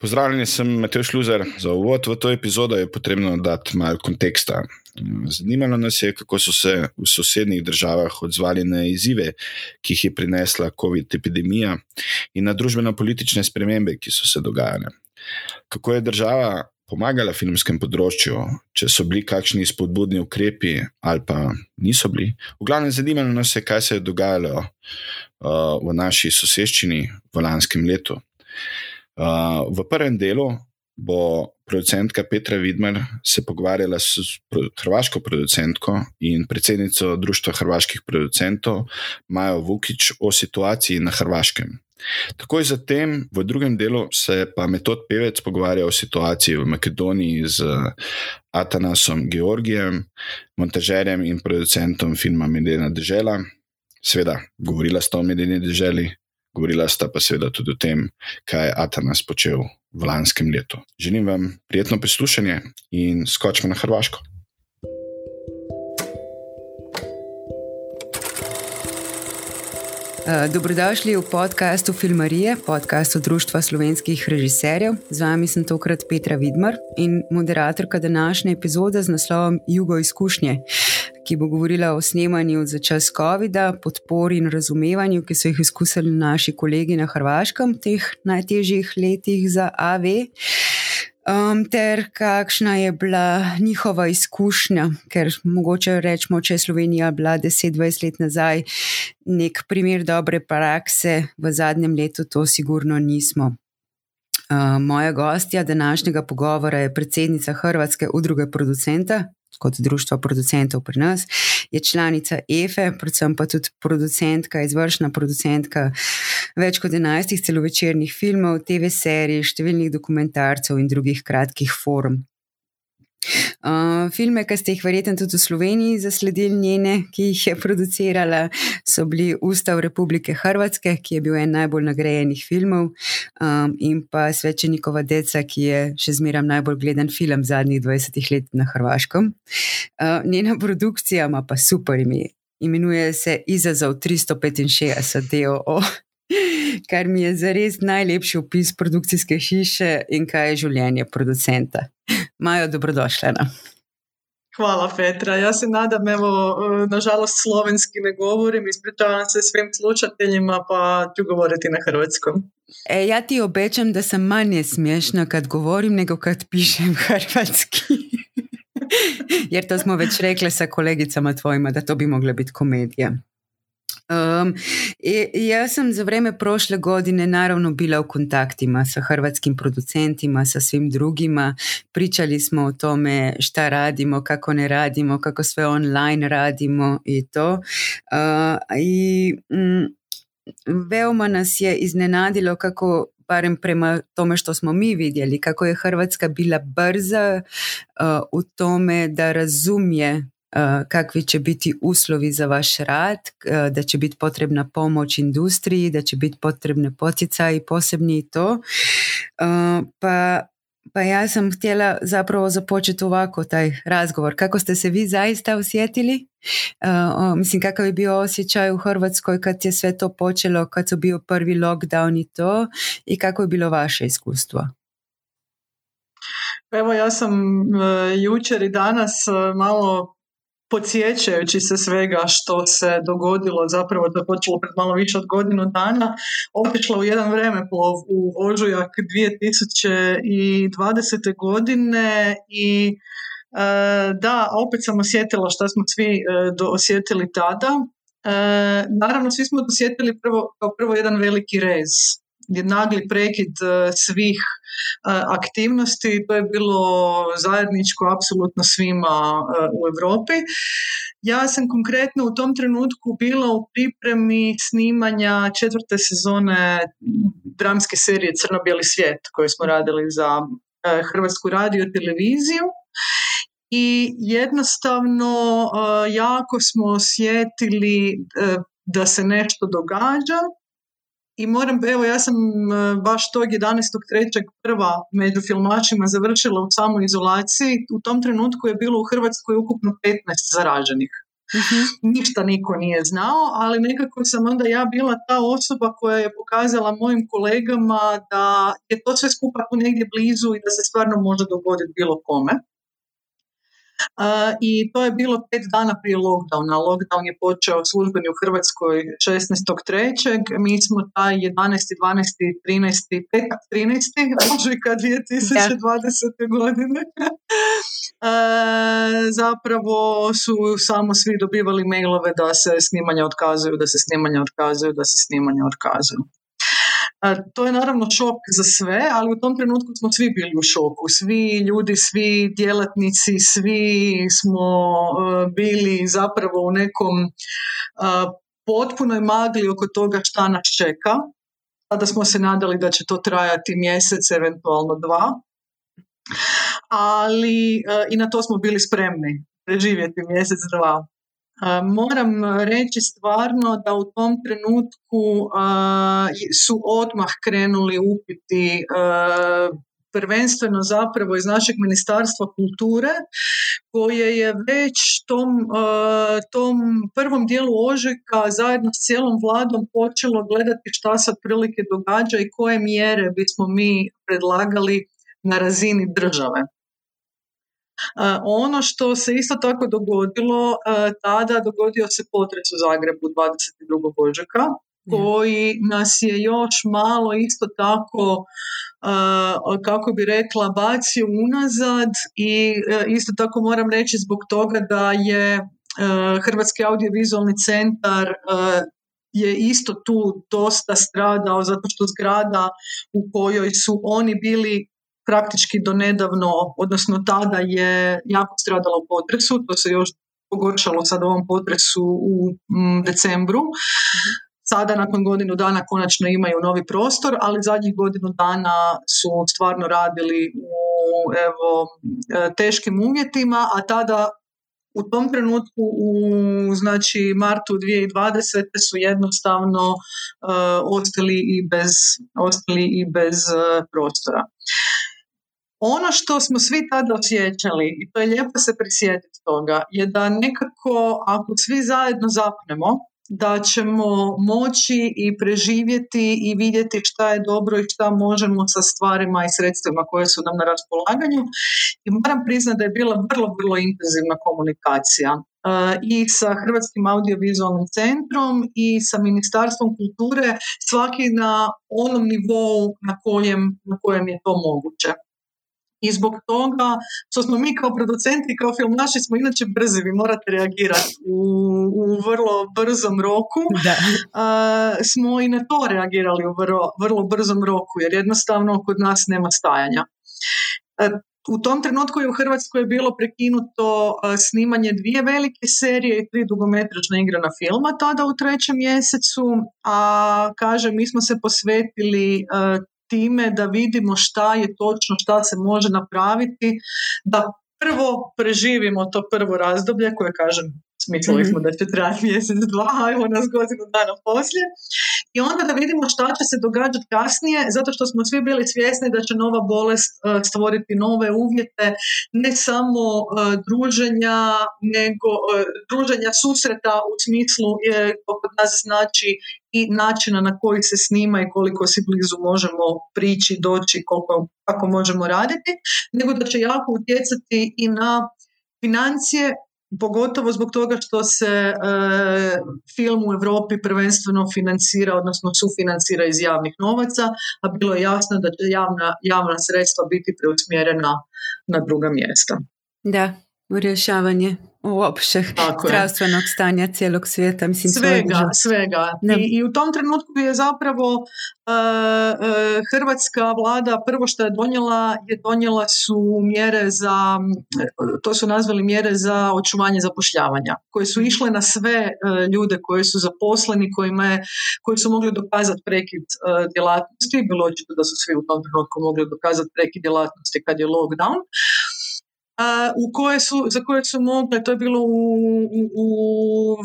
Pozdravljeni, sem Matej Šluzer. Za uvod v to epizodo je potrebno dati malo konteksta. Zanimalo nas je, kako so se v sosednjih državah odzvali na izzive, ki jih je prinesla COVID-19 in na družbeno-politične spremembe, ki so se dogajale. Kako je država pomagala filmskem področju, če so bili kakšni spodbudni ukrepi ali pa niso bili. V glavnem, zanimalo nas je, kaj se je dogajalo uh, v naši soseščini v lanskem letu. Uh, v prvem delu bo producentka Petra Vidmer se pogovarjala s hrvaško producentko in predsednico Društva hrvaških producentov Majo Vukič o situaciji na Hrvaškem. Takoj zatem, v drugem delu, se pa metod Pevec pogovarja o situaciji v Makedoniji z Atanasom Georgijem, montažerjem in producentom filma Medena Dežela. Sveda, govorila sta o Medeni Deželi, govorila sta pa seveda tudi o tem, kaj je Atanas počel v lanskem letu. Želim vam prijetno poslušanje in skočimo na Hrvaško. Dobrodošli v podkastu Filmarije, podkastu Društva slovenskih režiserjev. Z vami sem tokrat Petra Vidmar in moderatorka današnje epizode z naslovom Jugo izkušnje, ki bo govorila o snemanju za čas COVID-a, podpori in razumevanju, ki so jih izkusili naši kolegi na Hrvaškem v teh najtežjih letih za AV. Um, ter kakšna je bila njihova izkušnja, ker mogoče rečemo, če je Slovenija bila 10-20 let nazaj nek primer dobre prakse, v zadnjem letu to sigurno nismo. Uh, moja gostja današnjega pogovora je predsednica Hrvatske udruge producenta, kot društvo producentov pri nas, je članica EFE, predvsem pa tudi producentka, izvršna producentka več kot 11 celovečernih filmov, TV serij, številnih dokumentarcev in drugih kratkih form. Uh, filme, ki ste jih verjetno tudi v Sloveniji zasledili, njene, ki jih je producirala, so bili Ustav Republike Hrvatske, ki je bil en najbolj nagrajenih filmov, um, in pa Svečenikova deca, ki je še zmeraj najbolj gledan film zadnjih 20 let na Hrvaškem. Uh, njena produkcija ima pa super ime. Imenuje se Izazov 365 DOO, kar mi je zares najlepši opis produkcijske hiše in kaj je življenje producenta. Majo, dobrodošla. Hvala Petra. Ja se nadam, evo, nažalost slovenski ne govorim, ispričavam se svim slušateljima, pa ću govoriti na hrvatskom. E, ja ti obećam da sam manje smiješna kad govorim nego kad pišem hrvatski. Jer to smo već rekli sa kolegicama tvojima da to bi mogla biti komedija. Um, ja sam za vrijeme prošle godine naravno bila u kontaktima sa hrvatskim producentima, sa svim drugima. Pričali smo o tome šta radimo, kako ne radimo, kako sve online radimo i to. Uh, I mm, veoma nas je iznenadilo kako barem prema tome što smo mi vidjeli, kako je Hrvatska bila brza uh, u tome da razumije kakvi će biti uslovi za vaš rad, eh, da će biti potrebna pomoć industriji, da će biti potrebne poticaji posebni i to. Eh, pa, pa ja sam htjela zapravo započeti ovako taj razgovor. Kako ste se vi zaista osjetili? mislim, kakav je bio osjećaj u Hrvatskoj kad je sve to počelo, kad su bio prvi lockdown i to i kako je bilo vaše iskustvo? Evo ja sam jučer i danas malo podsjećajući se svega što se dogodilo, zapravo to počelo pred malo više od godinu dana, otišla u jedan vremeplov u ožujak 2020. godine i e, da, opet sam osjetila što smo svi e, osjetili tada. E, naravno, svi smo osjetili prvo, kao prvo jedan veliki rez nagli prekid e, svih e, aktivnosti, to je bilo zajedničko apsolutno svima e, u Europi. Ja sam konkretno u tom trenutku bila u pripremi snimanja četvrte sezone dramske serije Crno-bijeli svijet koju smo radili za Hrvatsku radio televiziju. I jednostavno jako smo osjetili da se nešto događa i moram, evo ja sam e, baš tog 11.3. prva među filmačima završila u samoizolaciji. U tom trenutku je bilo u Hrvatskoj ukupno 15 zaraženih. mhm. ništa niko nije znao, ali nekako sam onda ja bila ta osoba koja je pokazala mojim kolegama da je to sve skupa tu negdje blizu i da se stvarno može dogoditi bilo kome. I to je bilo pet dana prije lockdowna. Lockdown je počeo službeni u Hrvatskoj 16.3. Mi smo taj 11. 12. 13. petak 13. ožujka 2020. godine. zapravo su samo svi dobivali mailove da se snimanja otkazuju, da se snimanja otkazuju, da se snimanja otkazuju. To je naravno šok za sve, ali u tom trenutku smo svi bili u šoku. Svi ljudi, svi djelatnici, svi smo e, bili zapravo u nekom e, potpunoj magli oko toga šta nas čeka. Tada smo se nadali da će to trajati mjesec, eventualno dva. Ali e, i na to smo bili spremni preživjeti mjesec, dva. Moram reći stvarno da u tom trenutku su odmah krenuli upiti prvenstveno zapravo iz našeg ministarstva kulture koje je već tom, tom prvom dijelu ožujka zajedno s cijelom vladom počelo gledati šta se otprilike događa i koje mjere bismo mi predlagali na razini države. Ono što se isto tako dogodilo, tada dogodio se potres u Zagrebu 22. ožujka koji nas je još malo isto tako kako bi rekla bacio unazad i e, isto tako moram reći zbog toga da je e, Hrvatski audiovizualni centar e, je isto tu dosta stradao zato što zgrada u kojoj su oni bili praktički do nedavno, odnosno tada je jako stradala u potresu, to se još pogoršalo sad ovom potresu u mm, decembru. Sada nakon godinu dana konačno imaju novi prostor, ali zadnjih godinu dana su stvarno radili u evo, e, teškim uvjetima, a tada u tom trenutku u znači martu 2020 su jednostavno uh, ostali i bez ostali i bez uh, prostora. Ono što smo svi tada osjećali, i to je lijepo se prisjetiti toga, je da nekako ako svi zajedno zapnemo, da ćemo moći i preživjeti i vidjeti šta je dobro i šta možemo sa stvarima i sredstvima koje su nam na raspolaganju. I moram priznati da je bila vrlo, vrlo intenzivna komunikacija uh, i sa Hrvatskim audiovizualnim centrom i sa Ministarstvom kulture, svaki na onom nivou na kojem, na kojem je to moguće. I zbog toga što smo mi kao producenti, kao filmaši smo inače brzi, vi morate reagirati u, u vrlo brzom roku. Da. smo i na to reagirali u vrlo, vrlo brzom roku jer jednostavno kod nas nema stajanja. E, u tom trenutku je u Hrvatskoj bilo prekinuto snimanje dvije velike serije i tri dugometražna igrana filma tada u trećem mjesecu, a kažem mi smo se posvetili time da vidimo šta je točno, šta se može napraviti, da prvo preživimo to prvo razdoblje koje kažem smislili smo mhm. da će trajati mjesec, dva, evo nas godinu dana poslije. I onda da vidimo šta će se događati kasnije, zato što smo svi bili svjesni da će nova bolest e, stvoriti nove uvjete, ne samo e, druženja, nego e, druženja susreta u smislu kod nas znači i načina na koji se snima i koliko si blizu možemo prići, doći, koliko, kako možemo raditi, nego da će jako utjecati i na financije pogotovo zbog toga što se e, film u Europi prvenstveno financira, odnosno sufinancira iz javnih novaca, a bilo je jasno da će javna, javna sredstva biti preusmjerena na druga mjesta. Da, rješavanje uopće zdravstvenog stanja cijelog svijeta. Mislim, svega, svega. I, I, u tom trenutku je zapravo uh, hrvatska vlada prvo što je donijela je donijela su mjere za, to su nazvali mjere za očuvanje zapošljavanja, koje su išle na sve uh, ljude koji su zaposleni, kojima je, koji su mogli dokazati prekid uh, djelatnosti, bilo očito da su svi u tom trenutku mogli dokazati prekid djelatnosti kad je lockdown u koje su, za koje su mogle, to je bilo u, u,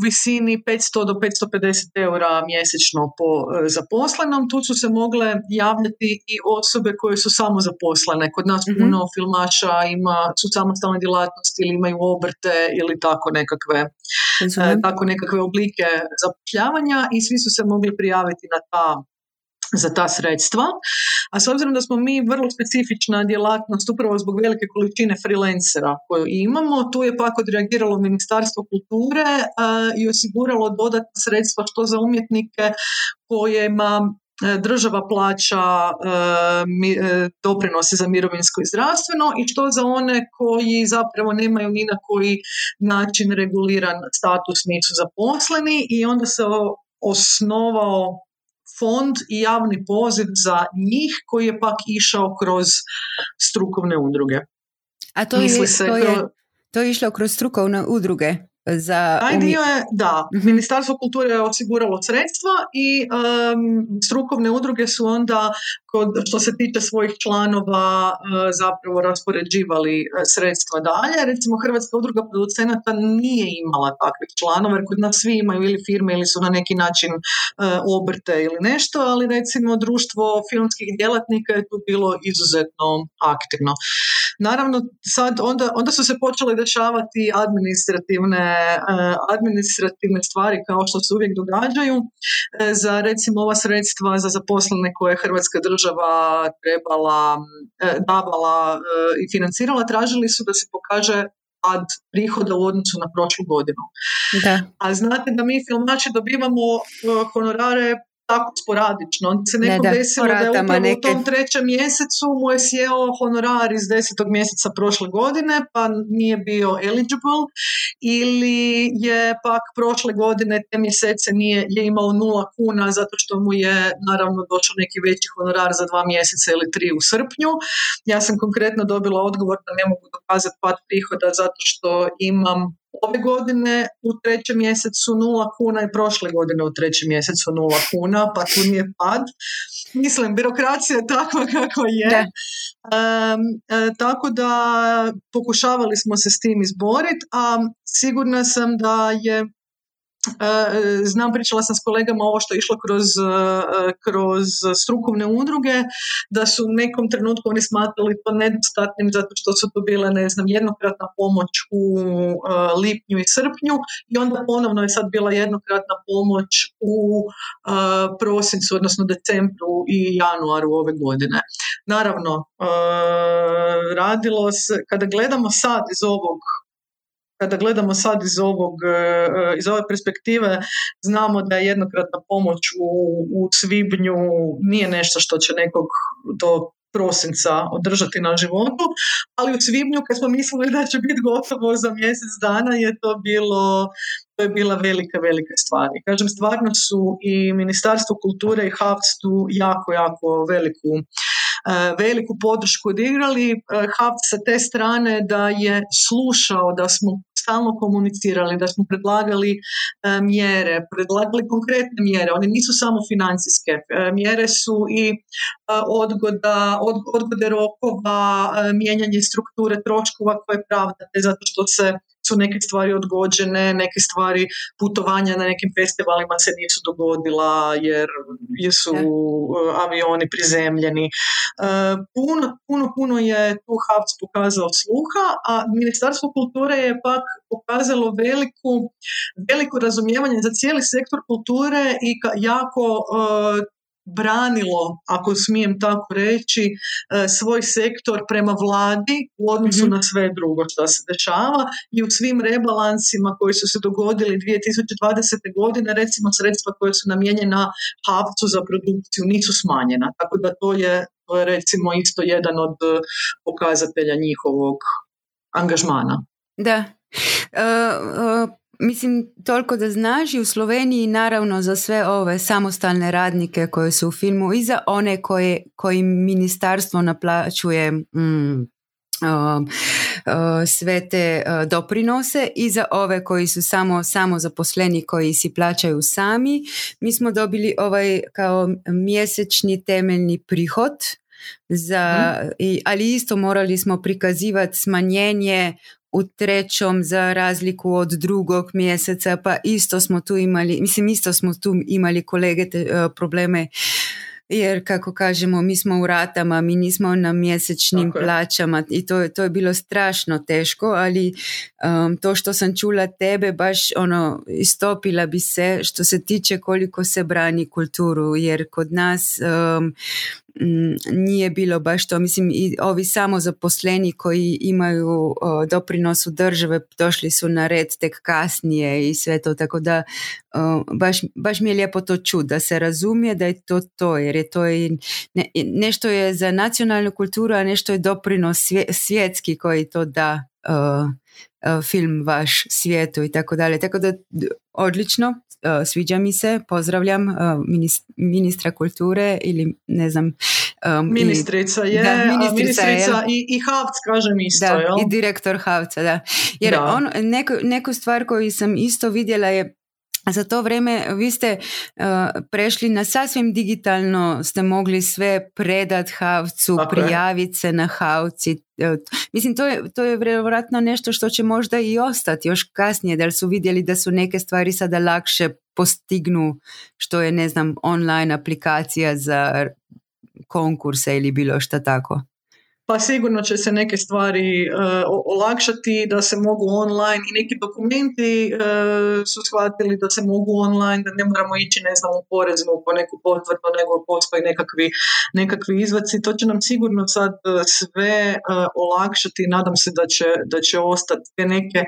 visini 500 do 550 eura mjesečno po e, zaposlenom. Tu su se mogle javljati i osobe koje su samo zaposlene. Kod nas mm puno filmača ima, su samostalne djelatnosti ili imaju obrte ili tako nekakve, e, tako nekakve oblike zapošljavanja i svi su se mogli prijaviti na ta za ta sredstva. A s obzirom da smo mi vrlo specifična djelatnost upravo zbog velike količine freelancera koju imamo, tu je pak odreagiralo Ministarstvo kulture i osiguralo dodatna sredstva što za umjetnike kojima e, država plaća e, e, doprinose za mirovinsko i zdravstveno i što za one koji zapravo nemaju ni na koji način reguliran status, nisu zaposleni i onda se osnovao fond i javni poziv za njih koji je pak išao kroz strukovne udruge. A to, je, se, to, je, to je išlo kroz strukovne udruge? za Taj dio je, da, mhm. Ministarstvo kulture je osiguralo sredstva i strukovne udruge su onda, što se tiče svojih članova, uh, zapravo raspoređivali e, sredstva dalje. Recimo, Hrvatska udruga producenata nije imala takvih članova, jer kod nas svi imaju ili firme ili su na neki način uh, obrte ili nešto, ali recimo društvo filmskih djelatnika je tu bilo izuzetno aktivno. Naravno, sad onda, onda su se počele dešavati administrativne administrativne stvari kao što se uvijek događaju za recimo ova sredstva za zaposlene koje je Hrvatska država trebala eh, davala i financirala tražili su da se pokaže pad prihoda u odnosu na prošlu godinu. Da. A znate da mi filmači dobivamo honorare tako sporadično. Onda se neko ne, desilo da je upravo u tom trećem mjesecu mu je sjeo honorar iz desetog mjeseca prošle godine pa nije bio eligible ili je pak prošle godine te mjesece nije, je imao nula kuna zato što mu je naravno došao neki veći honorar za dva mjeseca ili tri u srpnju. Ja sam konkretno dobila odgovor da ne mogu dokazati pad prihoda zato što imam ove godine u trećem mjesecu nula kuna i prošle godine u trećem mjesecu nula kuna, pa tu nije pad. Mislim, birokracija je takva kakva je. E, tako da pokušavali smo se s tim izboriti, a sigurna sam da je znam, pričala sam s kolegama ovo što je išlo kroz, e, kroz strukovne udruge, da su u nekom trenutku oni smatrali to nedostatnim zato što su to bile, ne znam, jednokratna pomoć u e, lipnju i srpnju i onda ponovno je sad bila jednokratna pomoć u prosincu, odnosno decembru i januaru ove godine. Naravno, radilo se, kada gledamo sad iz ovog kada gledamo sad iz, ovog, e, e, iz ove perspektive, znamo da je jednokratna pomoć u, u svibnju nije nešto što će nekog do prosinca održati na životu, ali u svibnju kad smo mislili da će biti gotovo za mjesec dana je to bilo to je bila velika, velika stvar. kažem, stvarno su i Ministarstvo kulture i HAVC tu jako, jako veliku veliku podršku odigrali. HAVC sa te strane da je slušao da smo stalno komunicirali, da smo predlagali e, mjere, predlagali konkretne mjere, one nisu samo financijske, e, mjere su i e, odgoda, odgode rokova, mijenjanje strukture troškova koje pravdate zato što se su neke stvari odgođene, neke stvari putovanja na nekim festivalima se nisu dogodila jer su avioni prizemljeni. Puno, puno, puno je tu HAVC pokazao sluha, a Ministarstvo kulture je pak pokazalo veliku, veliko razumijevanje za cijeli sektor kulture i jako branilo, ako smijem tako reći, e, svoj sektor prema vladi u odnosu mhm. na sve drugo što se dešava i u svim rebalansima koji su se dogodili 2020. godine, recimo sredstva koja su namijenjena havcu za produkciju nisu smanjena. Tako da to je, to je recimo isto jedan od e, pokazatelja njihovog angažmana. Da. Uh, Mislim, toliko da znaš i u Sloveniji naravno za sve ove samostalne radnike koje su u filmu i za one koje, koji ministarstvo naplaćuje mm, sve te doprinose i za ove koji su samo, samo zaposleni koji si plaćaju sami. Mi smo dobili ovaj kao mjesečni temeljni prihod za, i, ali isto morali smo prikazivati smanjenje u trećom za razliku od drugog mjeseca, pa isto smo tu imali, mislim isto smo tu imali kolege te, uh, probleme jer kako kažemo mi smo u ratama, mi nismo na mjesečnim Tako je. plaćama i to, je- to je bilo strašno teško, ali um, to što sam čula tebe baš ono istopila bi se što se tiče koliko se brani kulturu jer kod nas um, nije bilo baš to, mislim i ovi samozaposleni koji imaju o, doprinos u države došli su na red tek kasnije i sve to, tako da o, baš, baš mi je lijepo to čut, da se razumije da je to to, jer je to i ne, nešto je za nacionalnu kulturu, a nešto je doprinos svje- svjetski koji to da o, o, film vaš svijetu i tako dalje, tako da odlično, sviđa mi se, pozdravljam minis- ministra kulture ili ne znam um, i- Ministrica je, Da, ministrica ministrica je. i, i Havc kažem isto, da, jel? i direktor Havca, da. Jer Da. on, neku, neku stvar koju sam isto vidjela je za to vrijeme vi ste uh, prešli na sasvim digitalno, ste mogli sve predat Havcu, je. prijaviti se na Havci. Uh, Mislim, to je, to je vjerojatno nešto što će možda i ostati još kasnije, da li su vidjeli da su neke stvari sada lakše postignu, što je, ne znam, online aplikacija za konkurse ili bilo šta tako. Pa sigurno će se neke stvari e, olakšati, da se mogu online i neki dokumenti e, su shvatili da se mogu online, da ne moramo ići ne znam u poreznu po neku potvrdu, nego postoji nekakvi, nekakvi izvaci. To će nam sigurno sad e, sve olakšati i nadam se da će, da će ostati neke,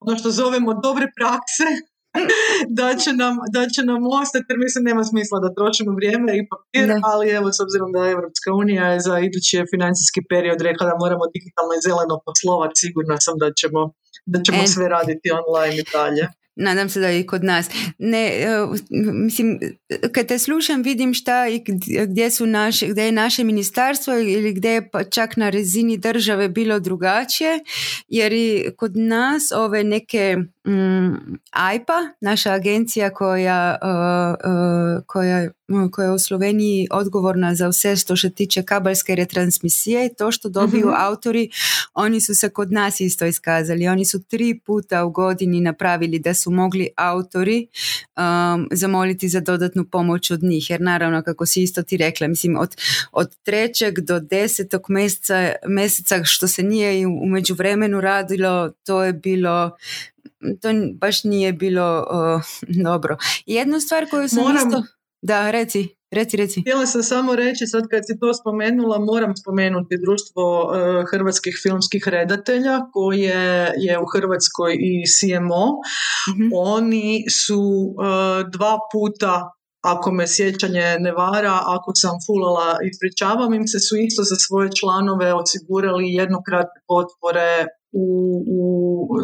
ono što zovemo dobre prakse, da će, nam, da će nam ostati, jer mislim nema smisla da trošimo vrijeme i papir, Da. ali evo s obzirom da Evropska unija je za idući financijski period rekla da moramo digitalno i zeleno poslovati, sigurna sam da ćemo, da ćemo E. sve raditi online i dalje. Nadam se da i kod nas. Ne, e, mislim, kad te slušam vidim šta i gdje- su naše, gdje je naše ministarstvo ili gdje je pa čak na razini države bilo drugačije, jer i kod nas ove neke AIPA, naša agencija koja, e, e, koja, koja je u Sloveniji odgovorna za sve što se tiče kabelske retransmisije i to što dobiju Mhm. autori, oni su se kod nas isto iskazali. Oni su tri puta u godini napravili da su mogli autori um, zamoliti za dodatnu pomoć od njih. Jer naravno, kako si isto ti rekla, mislim od, od trećeg do desetog mjeseca, mjeseca što se nije u međuvremenu radilo, to je bilo to baš nije bilo uh, dobro. Jednu stvar koju sam Moram- isto... Da, reci, reci, reci. Htjela sam samo reći, sad kad si to spomenula, moram spomenuti društvo e, hrvatskih filmskih redatelja koje je u Hrvatskoj i CMO. Mhm. Oni su e, dva puta ako me sjećanje ne vara, ako sam fulala, ispričavam im se, su isto za svoje članove osigurali jednokratne potpore u, u,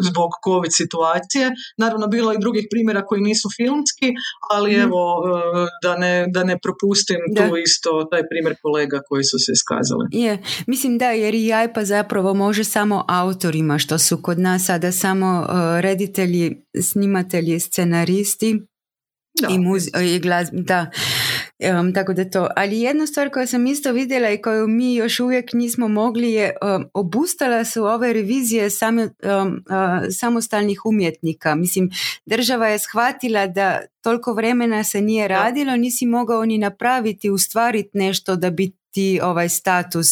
zbog COVID situacije. Naravno, bilo je i drugih primjera koji nisu filmski, ali Mhm. evo, e, da ne, da ne propustim Da. tu isto taj primjer kolega koji su se iskazali. Je, mislim da, jer i AIPA zapravo može samo autorima, što su kod nas sada samo uh, reditelji, snimatelji, scenaristi Da. i, i glaz- da. Um, tako da to. Ali jedna stvar koju sam isto vidjela i koju mi još uvijek nismo mogli je um, obustala su ove revizije sami, um, uh, samostalnih umjetnika. Mislim, država je shvatila da toliko vremena se nije radilo, nisi mogao ni napraviti, ustvariti nešto da bi ti ovaj status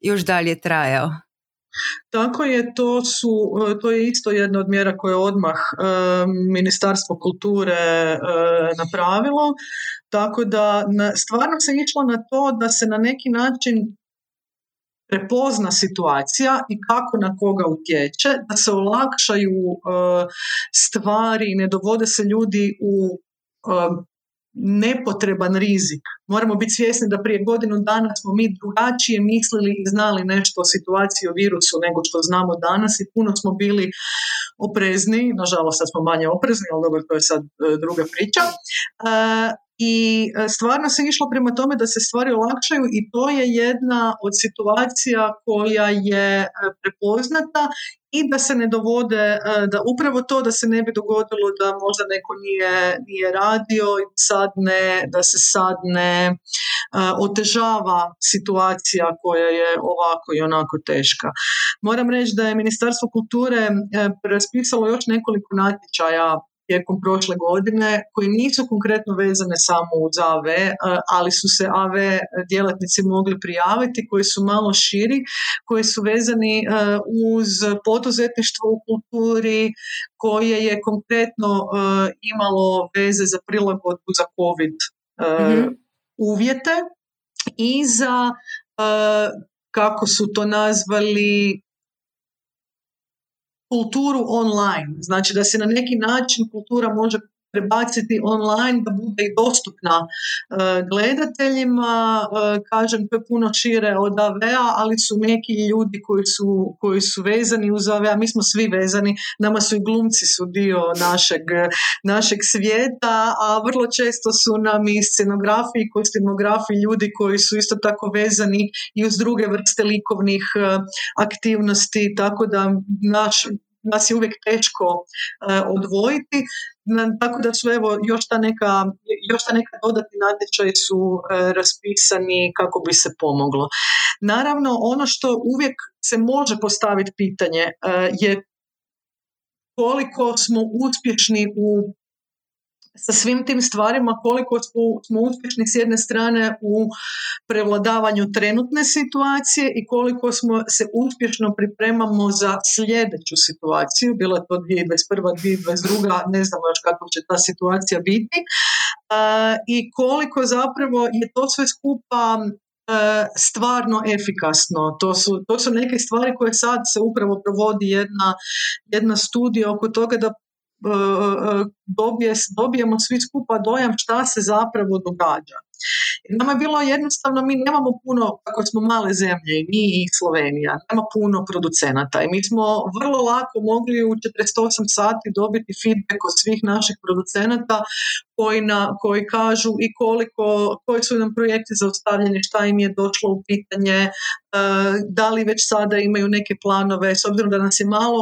još dalje trajao. Tako je, to, su, to je isto jedna od mjera koje je odmah e, Ministarstvo kulture e, napravilo, tako da na, stvarno se išlo na to da se na neki način prepozna situacija i kako na koga utječe, da se olakšaju e, stvari i ne dovode se ljudi u e, nepotreban rizik. Moramo biti svjesni da prije godinu dana smo mi drugačije mislili i znali nešto o situaciji o virusu nego što znamo danas i puno smo bili oprezni, nažalost sad smo manje oprezni, ali dobro, to je sad e, druga priča. E, i stvarno se išlo prema tome da se stvari olakšaju i to je jedna od situacija koja je prepoznata i da se ne dovode, da upravo to da se ne bi dogodilo da možda neko nije, nije radio i sad ne, da se sad ne otežava situacija koja je ovako i onako teška. Moram reći da je Ministarstvo kulture raspisalo još nekoliko natječaja tijekom prošle godine koji nisu konkretno vezane samo uz AV, e, ali su se AV djelatnici mogli prijaviti, koji su malo širi, koji su vezani e, uz poduzetništvo u kulturi, koje je konkretno e, imalo veze za prilagodbu za COVID mhm. uvjete i za kako su to nazvali kulturu online, znači da se na neki način kultura može prebaciti online da bude i dostupna e, gledateljima. E, kažem, to je puno šire od AV-a, ali su neki ljudi koji su, koji su vezani uz AV-a, mi smo svi vezani, nama su i glumci su dio našeg, našeg svijeta, a vrlo često su nam i scenografi i kostimografi ljudi koji su isto tako vezani i uz druge vrste likovnih e, aktivnosti, tako da naš nas je uvijek teško odvojiti tako da su evo još ta neka, još ta neka dodatni natječaj su e, raspisani kako bi se pomoglo. Naravno, ono što uvijek se može postaviti pitanje e, je koliko smo uspješni u sa svim tim stvarima koliko smo uspješni s jedne strane u prevladavanju trenutne situacije i koliko smo se uspješno pripremamo za sljedeću situaciju, bila to 2021. 2022. ne znamo još kako će ta situacija biti i koliko zapravo je to sve skupa stvarno efikasno. To su, to su neke stvari koje sad se upravo provodi jedna, jedna studija oko toga da E, e, dobijemo svi skupa dojam šta se zapravo događa. Nama je bilo jednostavno, mi nemamo puno, kako smo male zemlje, mi i Slovenija, nema puno producenata. I mi smo vrlo lako mogli u 48 sati dobiti feedback od svih naših producenata koji, na, koji kažu i koliko, koji su nam projekti zaustavljeni, šta im je došlo u pitanje, e, da li već sada imaju neke planove, s obzirom da nas je malo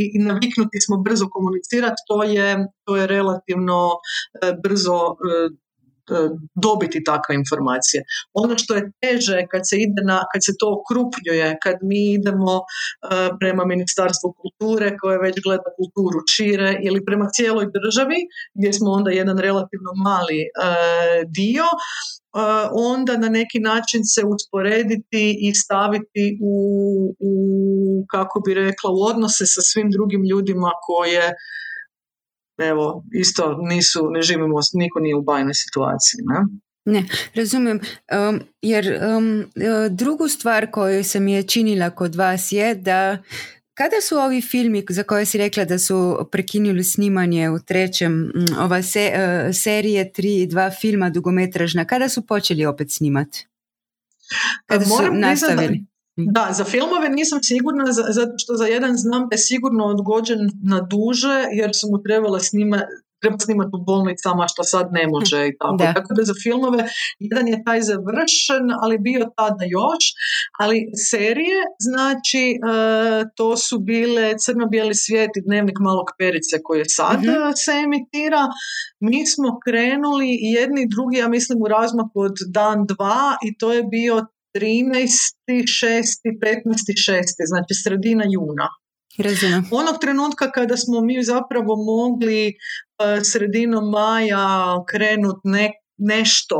i, i naviknuti smo brzo komunicirati, to je, to je relativno e, brzo E, dobiti takve informacije. Ono što je teže kad se ide na, kad se to okrupnjuje, kad mi idemo e, prema Ministarstvu kulture koje već gleda kulturu šire ili prema cijeloj državi gdje smo onda jedan relativno mali e, dio, onda na neki način se usporediti i staviti u, u kako bi rekla u odnose sa svim drugim ljudima koje evo, isto nisu, ne živimo, niko nije u bajnoj situaciji. Ne? Ne, razumem. Um, jer um, drugu stvar, koju sam je činila kod vas, je da kada su ovi filmi, za koje si rekla da su prekinuli snimanje u trećem, ova se, uh, serije tri, dva filma dugometražna, kada su počeli opet snimati? Kada su nastavili? Da, za filmove nisam sigurna, zato što za jedan znam da je sigurno odgođen na duže, jer su mu trebale snima, treba snimati u bolnicama što sad ne može i tako. Da. Tako da za filmove jedan je taj završen, ali bio tada još, ali serije, znači e, to su bile Crno-bijeli svijet i Dnevnik malog perice koji je sad mm se emitira. Mi smo krenuli jedni i drugi, ja mislim u razmaku od dan dva i to je bio 13. 6. 15. 6. znači sredina juna. Razumem. Onog trenutka kada smo mi zapravo mogli uh, sredinom maja krenuti ne, nešto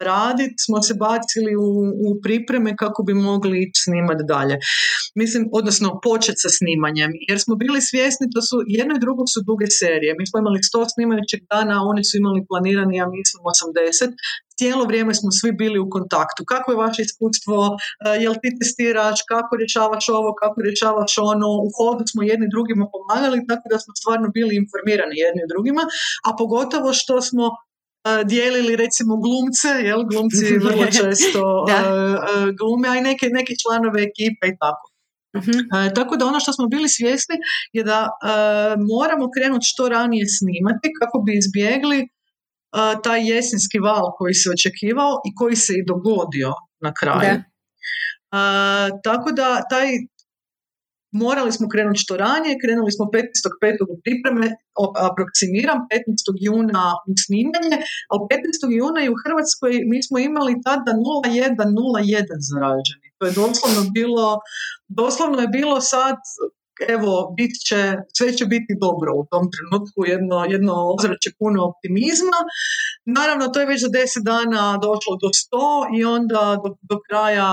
raditi, smo se bacili u, u pripreme kako bi mogli ići snimati dalje. Mislim, odnosno početi sa snimanjem, jer smo bili svjesni da su jedno i drugo su duge serije. Mi smo imali 100 snimajućeg dana, oni su imali planirani, ja mislim, 80 cijelo vrijeme smo svi bili u kontaktu. Kako je vaše iskustvo, e, jel ti testiraš, kako rješavaš ovo, kako rješavaš ono, u hodu smo jedni drugima pomagali, tako da smo stvarno bili informirani jedni drugima, a pogotovo što smo dijelili recimo glumce, jel, glumci vrlo često e, glume, a i neke, neke članove ekipe i tako. Uh-huh. tako da ono što smo bili svjesni je da moramo krenuti što ranije snimati kako bi izbjegli taj jesenski val koji se očekivao i koji se i dogodio na kraju. tako da taj morali smo krenuti što ranije, krenuli smo 15.5. u pripreme, aproksimiram 15. juna u snimanje, a 15. juna i u Hrvatskoj mi smo imali tada 0,1, zaraženi. To je doslovno bilo, doslovno je bilo sad evo, bit će, sve će biti dobro u tom trenutku, jedno, jedno ozračje puno optimizma. Naravno, to je već za deset dana došlo do sto i onda do, do kraja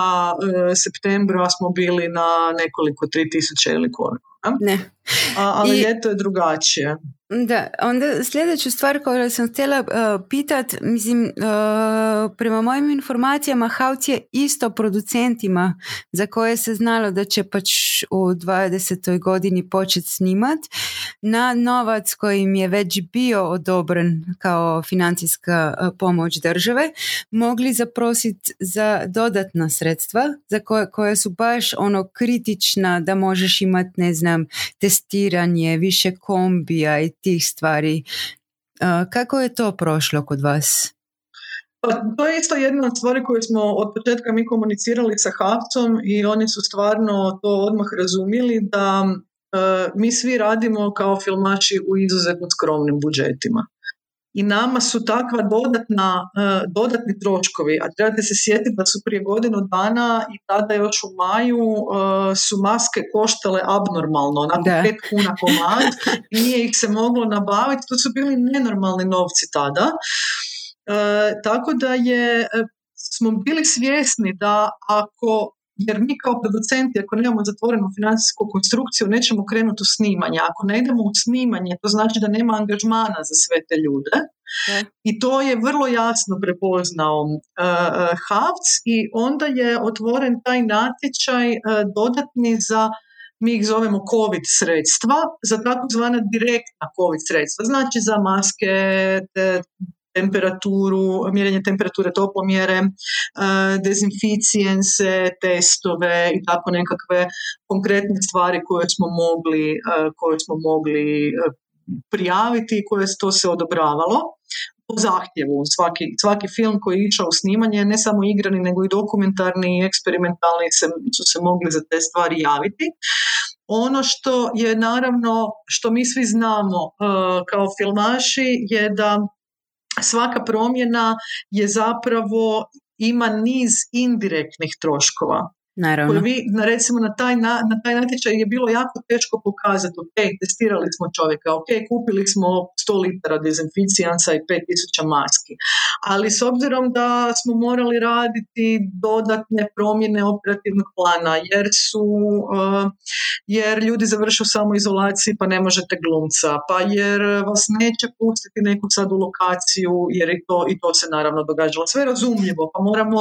e, septembra smo bili na nekoliko tri tisuće ili koliko. Ne. A, ali I, ljeto je drugačije. Da, onda sljedeću stvar koju sam htjela uh, pitat, mislim, uh, prema mojim informacijama Hauc je isto producentima za koje se znalo da će pač u 20. godini početi snimat na novac koji im je već bio odobren kao financijska uh, pomoć države, mogli zaprositi za dodatna sredstva za koje, koje su baš ono kritična da možeš imati, ne znam, testiranje, više kombija i tih stvari. Kako je to prošlo kod vas? Pa, to je isto jedna od stvari koju smo od početka mi komunicirali sa Havcom i oni su stvarno to odmah razumjeli da e, mi svi radimo kao filmači u izuzetno skromnim budžetima i nama su takva dodatna, uh, dodatni troškovi, a trebate se sjetiti da su prije godinu dana i tada još u maju uh, su maske koštale abnormalno, onako da. pet kuna komad nije ih se moglo nabaviti, to su bili nenormalni novci tada. Uh, tako da je smo bili svjesni da ako jer mi kao producenti ako nemamo zatvorenu financijsku konstrukciju nećemo krenuti u snimanje. Ako ne idemo u snimanje to znači da nema angažmana za sve te ljude. I to je vrlo jasno prepoznao uh, Havc i onda je otvoren taj natječaj uh, dodatni za mi ih zovemo COVID sredstva, za takozvana direktna COVID sredstva, znači za maske, temperaturu, mjerenje temperature toplomjere, e, dezinficijense, testove i tako nekakve konkretne stvari koje smo mogli, e, koje smo mogli e, prijaviti i koje to se odobravalo po zahtjevu. Svaki, svaki film koji je išao u snimanje, ne samo igrani, nego i dokumentarni i eksperimentalni se, su se mogli za te stvari javiti. Ono što je naravno, što mi svi znamo kao filmaši je da svaka promjena je zapravo ima niz indirektnih troškova. Naravno. vi, recimo na taj, na, na taj natječaj je bilo jako teško pokazati, ok, testirali smo čovjeka, ok, kupili smo 100 litara dezinficijansa i 5000 maski, ali s obzirom da smo morali raditi dodatne promjene operativnog plana, jer su, uh, jer ljudi završuju samo izolaciji pa ne možete glumca, pa jer vas neće pustiti neku sad u lokaciju, jer i to, i to se naravno događalo. Sve razumljivo, pa moramo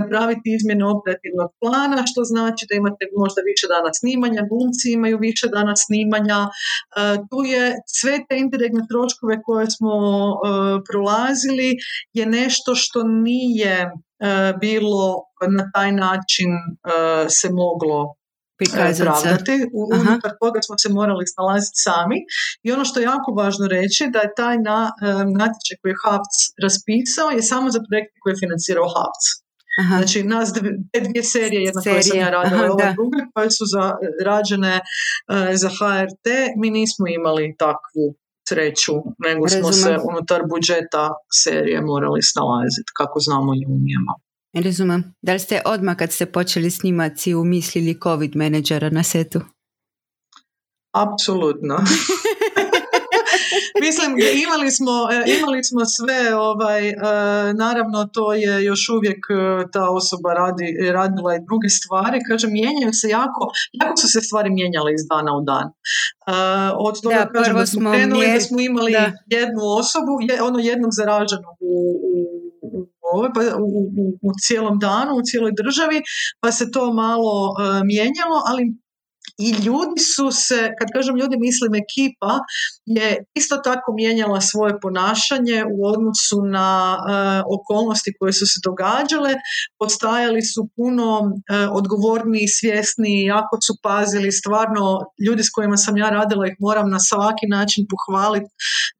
napraviti izmjene operativnog plana, što znači da imate možda više dana snimanja, glumci imaju više dana snimanja. E, tu je sve te indirektne troškove koje smo e, prolazili je nešto što nije e, bilo na taj način se moglo pravdati. Unutar toga smo se morali snalaziti sami. I ono što je jako važno reći da je taj na, natječaj koji je HAVC raspisao je samo za projekte koje je financirao HAVC. Aha. Znači, nas dvije, dvije serije, jedna koja sam ja radila, ova druga, koje su za, rađene uh, za HRT, mi nismo imali takvu sreću, nego smo se unutar budžeta serije morali snalaziti, kako znamo i umijemo. Razumem. Da li ste odmah kad ste počeli snimati umislili COVID menadžera na setu? Apsolutno. Mislim, imali smo, e, imali smo sve, ovaj, e, naravno to je još uvijek e, ta osoba radi, radila i druge stvari, kažem, mijenjaju se jako, jako su se stvari mijenjale iz dana u dan. Od toga da, kažem, da smo krenuli da smo imali jednu osobu, ono jednog zaraženog u, u pa u, u, u cijelom danu, u cijeloj državi, pa se to malo mijenjalo, ali i ljudi su se, kad kažem ljudi mislim ekipa, je isto tako mijenjala svoje ponašanje u odnosu na e, okolnosti koje su se događale, postajali su puno uh, odgovorniji, svjesni, jako su pazili, stvarno ljudi s kojima sam ja radila ih moram na svaki način pohvaliti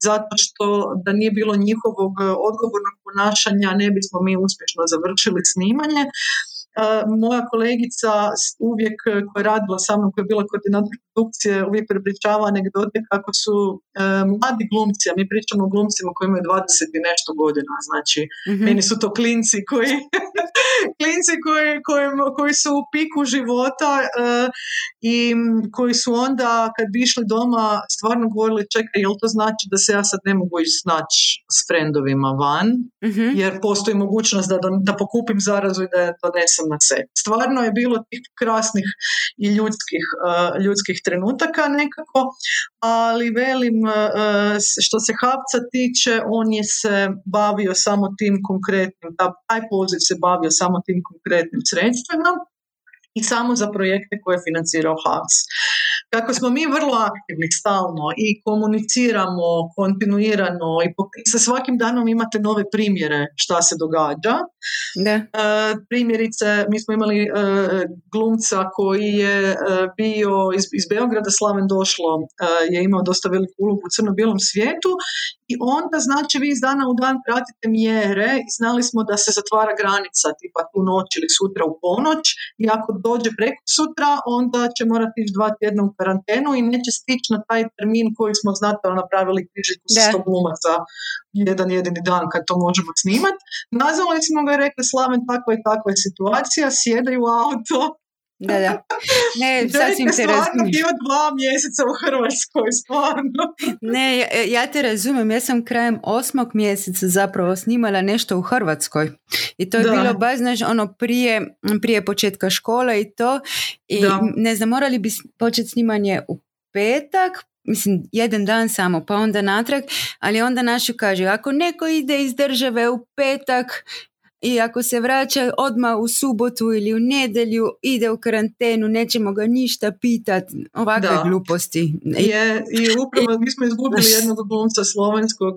zato što da nije bilo njihovog e, odgovornog ponašanja ne bismo mi uspješno završili snimanje moja kolegica uvijek e, koja je radila sa mnom, koja je bila koordinator produkcije, uvijek prepričava anegdote kako su e, mladi glumci, a mi pričamo o glumcima koji imaju 20 i nešto godina, znači mm meni su to klinci koji klinci koji, koji, koji su u piku života e, i koji su onda kad bi išli doma stvarno govorili čekaj, jel to znači da se ja sad ne mogu ići snaći s frendovima van, mm jer postoji mogućnost da, da pokupim zarazu i da je donesem na set. Stvarno je bilo tih krasnih i ljudskih, uh, ljudskih trenutaka nekako, ali velim uh, što se Havca tiče, on je se bavio samo tim konkretnim, taj poziv se bavio samo tim konkretnim sredstvima i samo za projekte koje je financirao Havc. Kako smo mi vrlo aktivni stalno i komuniciramo kontinuirano i sa svakim danom imate nove primjere šta se događa. Da. E, primjerice, mi smo imali e, glumca koji je e, bio iz, iz Beograda, Slaven Došlo, je imao dosta veliku ulogu u crno-bijelom svijetu i onda znači vi iz dana u dan pratite mjere i znali smo da se zatvara granica tipa tu noć ili sutra u ponoć i ako dođe preko sutra onda će morati ići dva tjedna u karantenu i neće stići na taj termin koji smo znatno napravili križiku sa sto glumaca jedan jedini dan kad to možemo snimat. Nazvali smo ga i rekli Slaven takva i takva je situacija, sjedaj u auto, da, da. Ne, sasvim te razumijem. bio dva mjeseca u Hrvatskoj, stvarno. Ne, ja, ja te razumijem. Ja sam krajem osmog mjeseca zapravo snimala nešto u Hrvatskoj. I to je bilo baš, znaš, ono prije, prije početka škola i to. I ne znam, morali bi početi snimanje u petak, mislim, jedan dan samo, pa onda natrag, ali onda našu kaže, ako neko ide iz države u petak i ako se vraća odmah u subotu ili u nedjelju, ide u karantenu, nećemo ga ništa pitat, ovakve da. gluposti. Je, I upravo mi smo izgubili jednog glumca slovenskog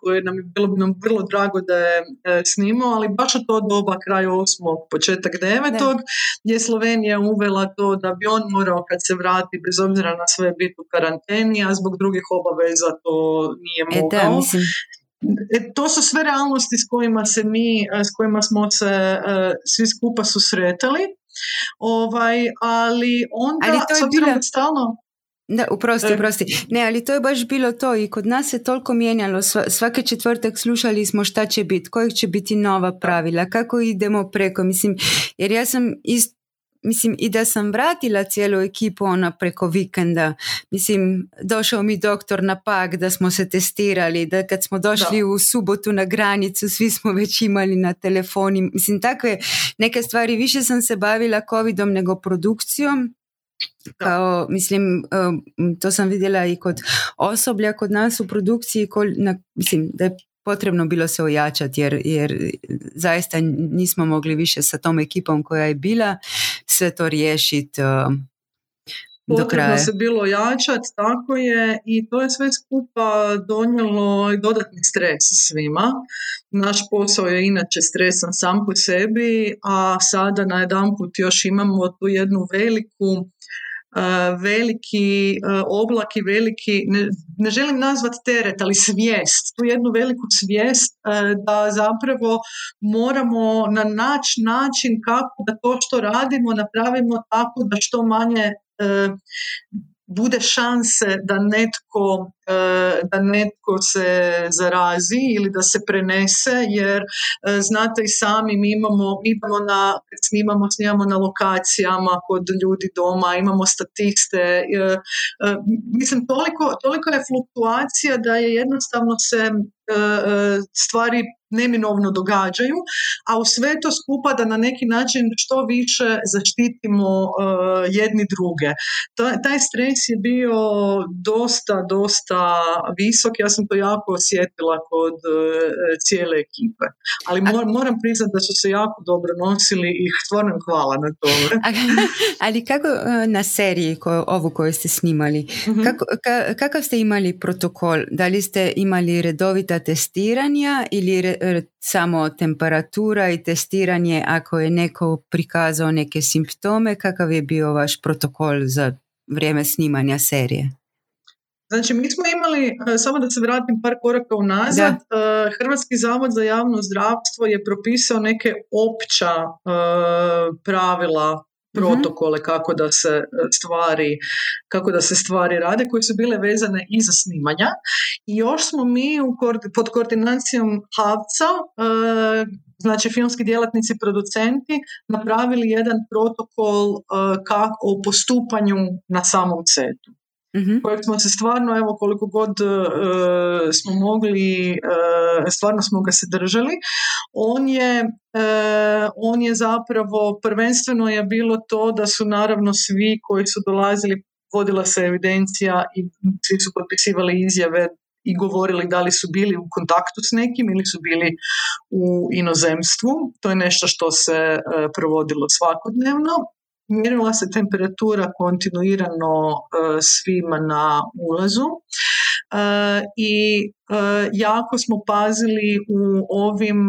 koji nam je bilo bi nam vrlo drago da je e, snimao, ali baš u to doba, kraj osmog, početak devetog, je Slovenija uvela to da bi on morao kad se vrati, bez obzira na sve biti u karanteni, a zbog drugih obaveza to nije mogao. E, da, mislim, to su sve realnosti s kojima se mi, e, s kojima smo se e, svi skupa susretali. Ovaj, ali onda, ali to je bila... stalno, da, uprosti, uprosti. Ne, ali to je baš bilo to i kod nas se toliko mijenjalo. Svaki četvrtak slušali smo šta će biti, kojih će biti nova pravila, kako idemo preko. Mislim, jer ja sam ist, mislim i da sam vratila cijelu ekipu ona preko vikenda. Mislim, došao mi doktor na pak da smo se testirali, da kad smo došli u subotu na granicu, svi smo već imali na telefoni. Mislim, takve neke stvari, više sam se bavila covidom nego produkcijom. Kao, mislim, to sam vidjela i kod osoblja kod nas u produkciji, na, mislim, da je potrebno bilo se ojačati jer, jer zaista nismo mogli više sa tom ekipom koja je bila sve to riješiti uh, do kraja. se bilo jačati, tako je, i to je sve skupa donijelo i dodatni stres svima. Naš posao je inače stresan sam po sebi, a sada na jedan put još imamo tu jednu veliku veliki oblak i veliki, ne, ne želim nazvati teret, ali svijest, tu jednu veliku svijest da zapravo moramo na naći način kako da to što radimo napravimo tako da što manje bude šanse da netko, e, da netko se zarazi ili da se prenese jer e, znate i sami mi imamo, mi imamo na, snimamo, snimamo na lokacijama kod ljudi doma, imamo statiste, e, mislim toliko, toliko je fluktuacija da je jednostavno se stvari neminovno događaju, a u sve to skupa da na neki način što više zaštitimo uh, jedni druge. taj stres je bio dosta, dosta visok, ja sam to jako osjetila kod uh, cijele ekipe. Ali moram priznati da su se jako dobro nosili i stvarno hvala na tome. Ali kako uh, na seriji ko, ovu koju ste snimali, mhm. kako, kakav ste imali protokol? Da li ste imali redovita testiranja ili re, samo temperatura i testiranje ako je neko prikazao neke simptome, kakav je bio vaš protokol za vrijeme snimanja serije? Znači, mi smo imali, e, samo da se vratim par koraka unazad, e, Hrvatski zavod za javno zdravstvo je propisao neke opća e, pravila. Protokole kako da se e, stvari kako da se stvari rade koje su bile vezane i za snimanja. I još smo mi u, pod koordinacijom Havca e, znači filmski djelatnici producenti napravili jedan protokol e, kako, o postupanju na samom setu mm kojeg smo se stvarno, evo koliko god uh, smo mogli, uh, stvarno smo ga se držali. On je, uh, on je zapravo, prvenstveno je bilo to da su naravno svi koji su dolazili, vodila se evidencija i svi su potpisivali izjave i govorili da li su bili u kontaktu s nekim ili su bili u inozemstvu. To je nešto što se provodilo svakodnevno mjerila se temperatura kontinuirano e, svima na ulazu e, i e, jako smo pazili u ovim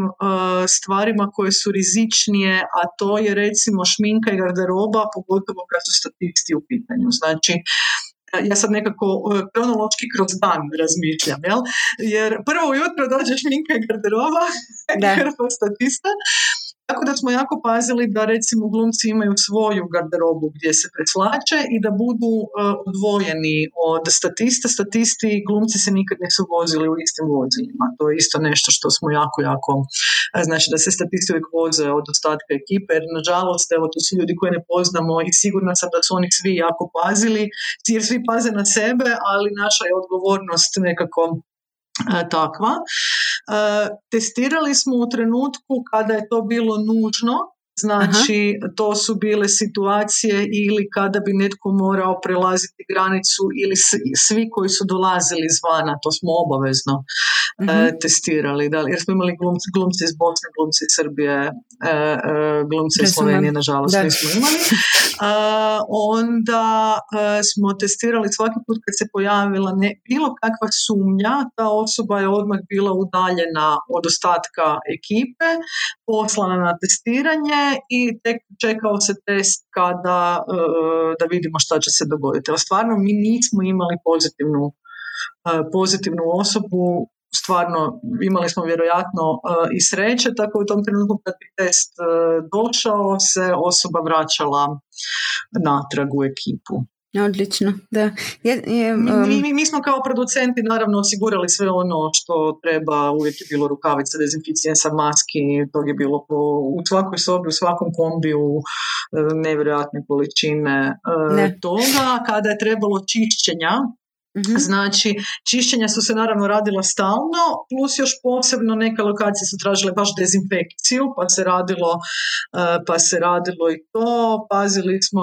stvarima koje su rizičnije, a to je recimo šminka i garderoba, pogotovo kad su statisti u pitanju. Znači, ja sad nekako kronološki kroz dan razmišljam, jel? Jer prvo ujutro dođe šminka i garderoba, statista, tako da smo jako pazili da recimo glumci imaju svoju garderobu gdje se preslače i da budu uh, odvojeni od statista. Statisti i glumci se nikad nisu vozili u istim vozilima. To je isto nešto što smo jako, jako, e, znači da se statisti uvijek voze od ostatka ekipe, jer nažalost, evo to su ljudi koje ne poznamo i sigurna sam da su oni svi jako pazili, jer svi paze na sebe, ali naša je odgovornost nekako E, takva. E, testirali smo u trenutku kada je to bilo nužno, Znači, to su bile situacije ili kada bi netko morao prelaziti granicu ili svi koji su dolazili izvana, to smo obavezno uh testirali. Da, jer smo imali glumci, glumci iz Bosne, glumci iz Srbije, e, glumci iz Slovenije, nažalost, da. nismo imali. onda smo testirali svaki put kad se pojavila ne, bilo kakva sumnja, ta osoba je odmah bila udaljena od ostatka ekipe, poslana na testiranje i tek čekao se test kada e, da vidimo šta će se dogoditi. Ali stvarno mi nismo imali pozitivnu, e, pozitivnu osobu, stvarno imali smo vjerojatno e, i sreće, tako u tom trenutku kad bi test došao se osoba vraćala natrag u ekipu. Odlično, da. Je, je, mi, mi, mi, smo kao producenti naravno osigurali sve ono što treba, uvijek je bilo rukavice, sa maski, to je bilo po, u svakoj sobi, u svakom kombiju, e, nevjerojatne količine ne. toga. Kada je trebalo čišćenja, Mhm. Znači, čišćenja su se naravno radila stalno, plus još posebno neke lokacije su tražile baš dezinfekciju, pa se radilo, e, pa se radilo i to. Pazili smo,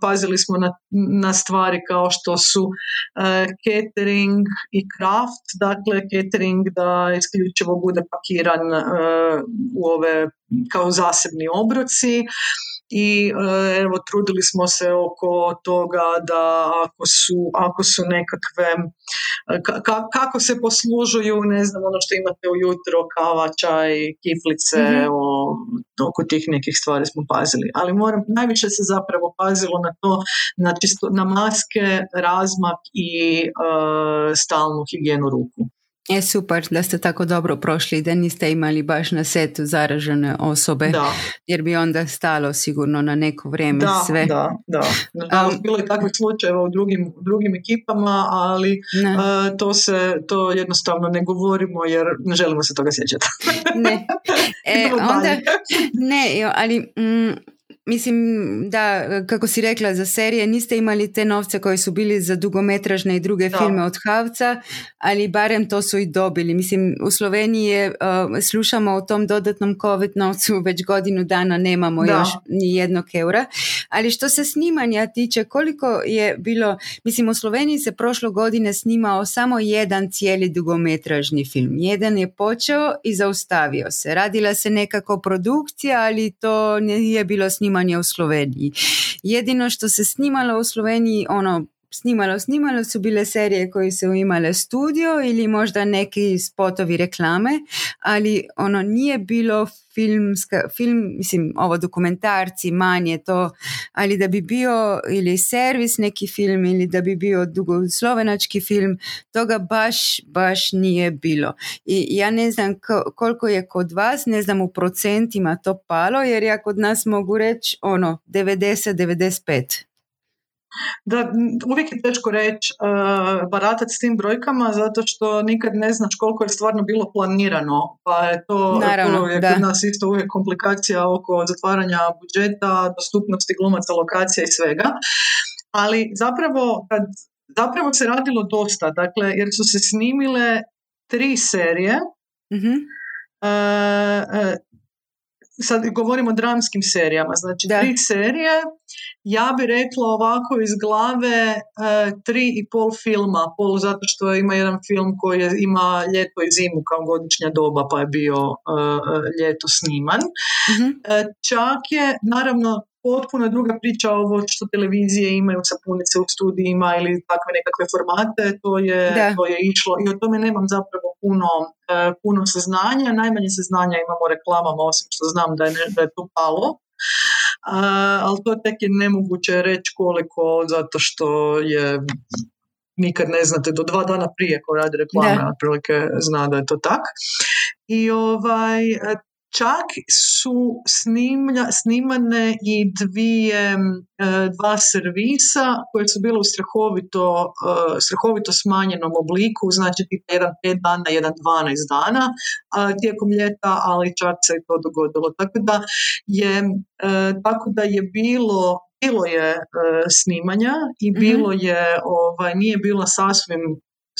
pazili smo na, na stvari kao što su e, catering i craft, dakle catering da isključivo bude pakiran e, u ove kao zasebni obroci i e, evo trudili smo se oko toga da ako su, ako su nekakve e, kako se poslužuju ne znam ono što imate ujutro kava, čaj, kiflice mm o, oko tih nekih stvari smo pazili. Ali moram, najviše se zapravo pazilo na to na, čisto, na maske, razmak i e, stalnu higijenu ruku je super da ste tako dobro prošli da niste imali baš na setu zaražene osobe da. jer bi onda stalo sigurno na neko vrijeme da, sve. Da, da. Um, bilo je takvih slučajeva u drugim, drugim ekipama, ali uh, to se to jednostavno ne govorimo jer ne želimo se toga sjećati. ne. E, onda, ne, ali mm, mislim, da, kako si rekla, za serije niste imali te novce koji su bili za dugometražne i druge filme od Havca, ali barem to su i dobili. Mislim, u Sloveniji je, uh, slušamo o tom dodatnom COVID novcu, već godinu dana nemamo još ni jednog eura. Ali što se snimanja tiče, koliko je bilo, mislim, u Sloveniji se prošlo godine snimao samo jedan cijeli dugometražni film. Jedan je počeo i zaustavio se. Radila se nekako produkcija, ali to nije bilo snimanje u Sloveniji. Jedino što se snimalo u Sloveniji, ono, snimalo, snimalo su bile serije koje su imale studio ili možda neki spotovi reklame, ali ono nije bilo filmska, film, mislim, ovo dokumentarci, manje to, ali da bi bio ili servis neki film ili da bi bio dugoslovenački film, toga baš, baš nije bilo. I ja ne znam koliko je kod vas, ne znam u procentima to palo, jer ja kod nas mogu reći ono 90-95. Da, uvijek je teško reći uh, baratati s tim brojkama zato što nikad ne znaš koliko je stvarno bilo planirano. Pa je to, Naravno, je kod nas isto uvijek komplikacija oko zatvaranja budžeta, dostupnosti glumaca, lokacija i svega. Ali zapravo, kad, zapravo se radilo dosta, dakle, jer su se snimile tri serije, mm sad govorimo o dramskim serijama, znači tri serije, ja bi rekla ovako iz glave e, tri i pol filma, pol zato što ima jedan film koji je, ima ljeto i zimu kao godišnja doba pa je bio e, ljeto sniman. mm čak je, naravno, potpuno druga priča ovo što televizije imaju sapunice u studijima ili takve nekakve formate, to je, to je išlo i o tome nemam zapravo puno, e, puno saznanja, najmanje saznanja imamo reklamama osim što znam da je, da je to palo. Uh, ali to tek je nemoguće reći koliko zato što je nikad ne znate do dva dana prije ko radi reklame, otprilike zna da je to tak. I ovaj, Čak su snimlja, snimane i dvije, e, dva servisa koje su bile u strahovito, e, strahovito smanjenom obliku, znači jedan 5 dana, jedan 12 dana tijekom ljeta, ali čak se je to dogodilo. Tako da je, e, tako da je bilo bilo je snimanja i mhm. bilo je, ovaj, nije bilo sasvim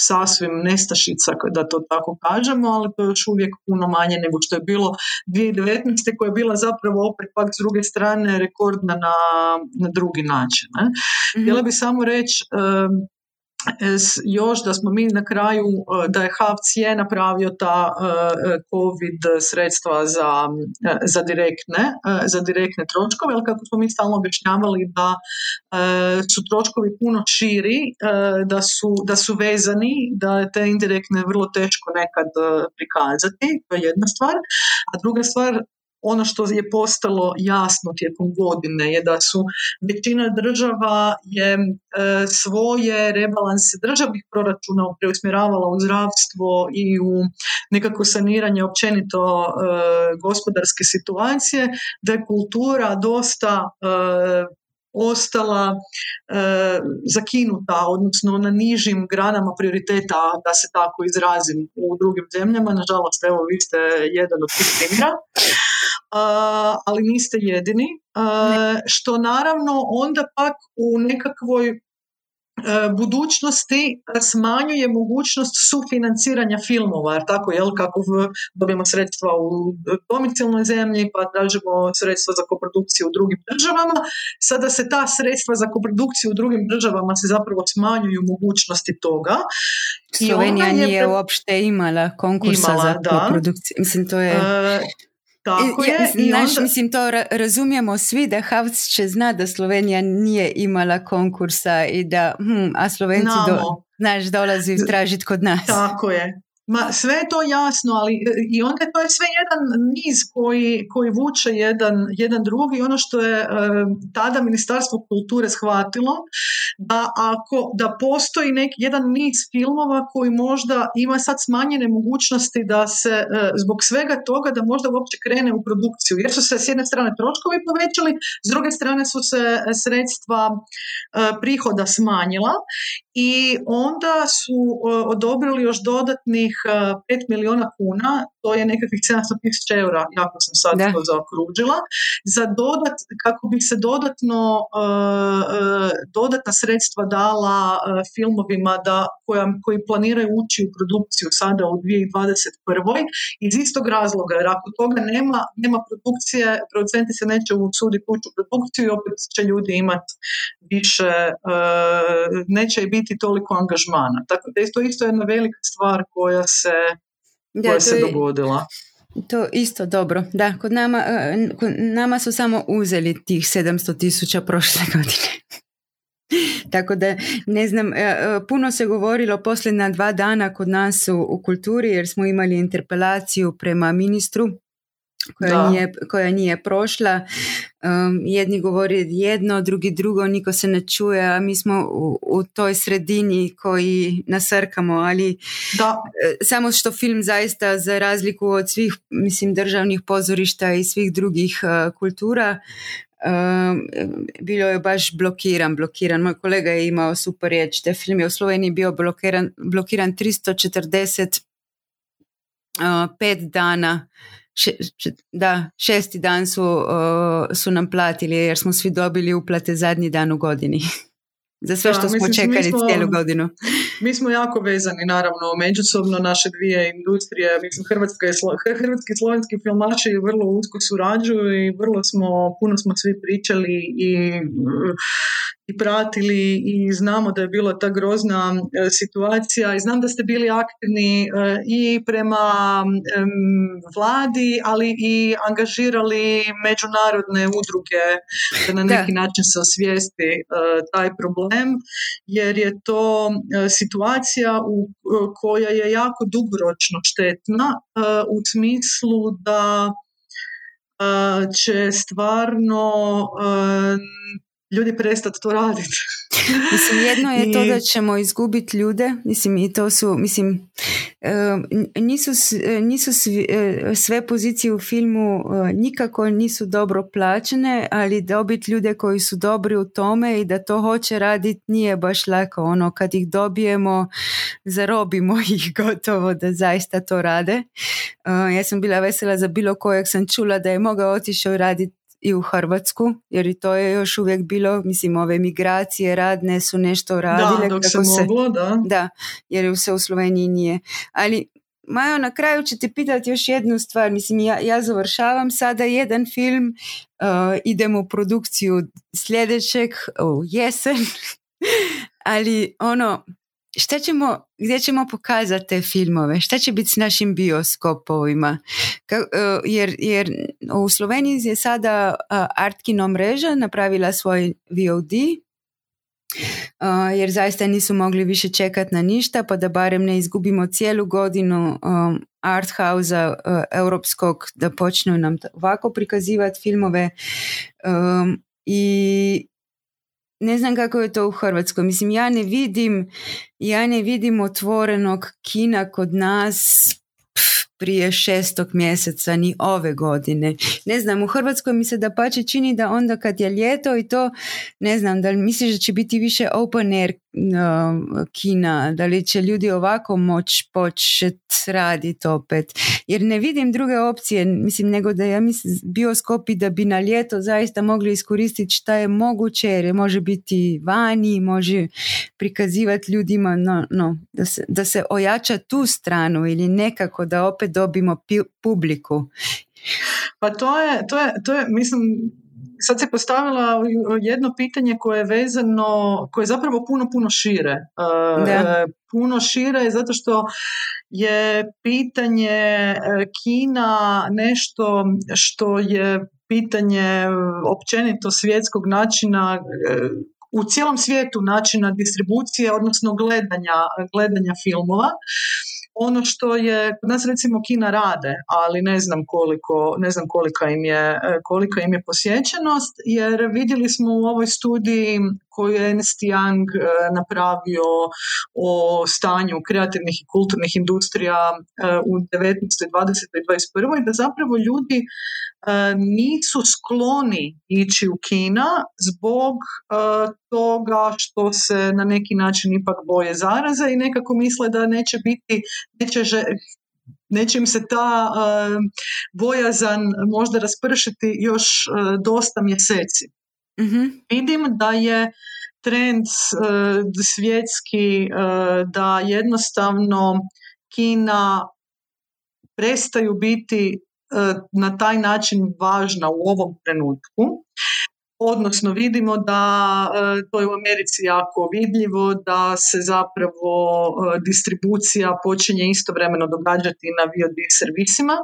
sasvim nestašica, da to tako kažemo, ali to je još uvijek puno manje nego što je bilo 2019. koja je bila zapravo opet pak s druge strane rekordna na, na drugi način. Ne? mm Htjela bi samo reći još da smo mi na kraju, e, da je HAVC je napravio ta e, COVID sredstva za, e, za, direktne, za direktne troškove, ali kako smo mi stalno objašnjavali da su troškovi puno širi, da su, da su vezani, da je te indirektne vrlo teško nekad prikazati, to je jedna stvar. A druga stvar, ono što je postalo jasno tijekom godine je da su većina država je e, svoje rebalanse državnih proračuna preusmjeravala u zdravstvo i u nekako saniranje općenito e, gospodarske situacije, da je kultura dosta e, ostala e, zakinuta, odnosno na nižim granama prioriteta, da se tako izrazim u drugim zemljama. Nažalost, evo, vi ste jedan od tih primjera ali niste jedini, što naravno onda pak u nekakvoj E, budućnosti smanjuje mogućnost sufinanciranja filmova, jer tako jel, kako dobijemo sredstva u domicilnoj zemlji pa tražimo sredstva za koprodukciju u drugim državama, sada se ta sredstva za koprodukciju u drugim državama se zapravo smanjuju mogućnosti toga. Slovenija nije uopšte imala konkursa za koprodukciju. Mislim, to je... E, tako je. I Naš, Mislim, to razumijemo svi da Havc će zna da Slovenija nije imala konkursa i da, hm, a Slovenci do, znaš, dolazi tražiti kod nas. Tako je. Ma, sve je to jasno, ali e, i onda to je sve jedan niz koji, koji vuče jedan, jedan drugi. Ono što je e, tada Ministarstvo kulture shvatilo, da ako da postoji neki jedan niz filmova koji možda ima sad smanjene mogućnosti da se e, zbog svega toga da možda uopće krene u produkciju. Jer su se s jedne strane troškovi povećali, s druge strane su se sredstva prihoda smanjila i onda su odobrili još dodatnih 5 milijuna kuna, to je nekakvih 700 tisuća eura, jako sam sad to zaokružila, za dodat, kako bi se dodatno dodatna sredstva dala filmovima da, koja, koji planiraju ući u produkciju sada u 2021. iz istog razloga, jer ako toga nema, nema produkcije, producenti se neće usuditi ući u produkciju i opet će ljudi imati više, neće biti toliko angažmana. Tako da je to isto jedna velika stvar koja se, koja se dogodila. To isto dobro. Da, kod nama, kod nama su samo uzeli tih 700 tisuća prošle godine. Tako da ne znam, e, e, puno se govorilo posljedna dva dana kod nas u, u kulturi jer smo imali interpelaciju prema ministru koja, nije, koja nije prošla. Um, jedni govori jedno, drugi drugo, niko se ne čuje, a mi smo u, u toj sredini koji nasrkamo, ali da. E, samo što film zaista za razliku od svih mislim državnih pozorišta i svih drugih kultura Um, bilo je baš blokiran, blokiran. Moj kolega je imao super riječ. Te film je u Sloveniji bio blokiran, blokiran 345 uh, dana. Da, šesti dan su, uh, su nam platili jer smo svi dobili uplate zadnji dan u godini. Za sve što smo čekali cijelu godinu. Mi smo jako vezani, naravno, međusobno naše dvije industrije. Mislim, Hrvatska i hrvatski i slovenski filmaši vrlo usko surađuju i vrlo smo, puno smo svi pričali i i pratili i znamo da je bila ta grozna e, situacija i znam da ste bili aktivni e, i prema vladi, ali i angažirali međunarodne udruge da na neki način se osvijesti e, taj problem, jer je to situacija u koja je jako dugoročno štetna u smislu da će stvarno ljudi prestati to raditi. mislim, jedno je to da ćemo izgubiti ljude, mislim, i to su, mislim, nisu, nisu e, sve pozicije u filmu e, nikako nisu dobro plaćene, ali dobiti ljude koji su dobri u tome i da to hoće raditi nije baš lako. Ono, kad ih dobijemo, zarobimo ih gotovo da zaista to rade. E, ja sam bila vesela za bilo kojeg sam čula da je mogao otišao raditi i u Hrvatsku, jer i to je još uvijek bilo, mislim, ove migracije radne su nešto radile. Da, dok se moglo, da. Da, jer se u Sloveniji nije. Ali Majo, na kraju ću te pitati još jednu stvar. Mislim, ja, ja završavam sada jedan film, uh, idem u produkciju sljedećeg u jesen, ali ono, šta ćemo, gdje ćemo pokazati te filmove, šta će biti s našim bioskopovima, Ka, e, jer, jer u Sloveniji je sada Artkino mreža napravila svoj VOD, jer zaista nisu mogli više čekati na ništa, pa da barem ne izgubimo cijelu godinu art house europskog da počnu nam ovako prikazivati filmove i ne znam kako je to u Hrvatskoj. Mislim, ja ne vidim, ja ne vidim otvorenog kina kod nas prije šestog mjeseca ni ove godine. Ne znam, u Hrvatskoj mi se da pače čini da onda kad je ljeto i to, ne znam, da li misliš da će biti više open air kina, da li će ljudi ovako moći početi raditi opet. Jer ne vidim druge opcije, mislim, nego da ja mislim bioskopi da bi na ljeto zaista mogli iskoristiti šta je moguće, jer je može biti vani, može prikazivati ljudima no, no, da, se, da se ojača tu stranu ili nekako da opet dobimo publiku. Pa to je, to je, to je mislim, sad se postavila jedno pitanje koje je vezano, koje je zapravo puno, puno šire. E, e, puno šire zato što je pitanje e, Kina nešto što je pitanje općenito svjetskog načina u cijelom svijetu načina distribucije, odnosno gledanja, gledanja filmova ono što je kod nas recimo Kina rade, ali ne znam koliko, ne znam kolika im je, kolika im je posjećenost, jer vidjeli smo u ovoj studiji koju je Ernst Young e, napravio o stanju kreativnih i kulturnih industrija e, u 19. 20. i 21. da zapravo ljudi E, nisu skloni ići u kina zbog toga što se na neki način ipak boje zaraze i nekako misle da neće biti, neće neće im se ta bojazan možda raspršiti još dosta mjeseci. Mm Vidim da je trend svjetski da jednostavno Kina prestaju biti na taj način važna u ovom trenutku odnosno vidimo da to je u Americi jako vidljivo da se zapravo distribucija počinje istovremeno događati na VOD servisima.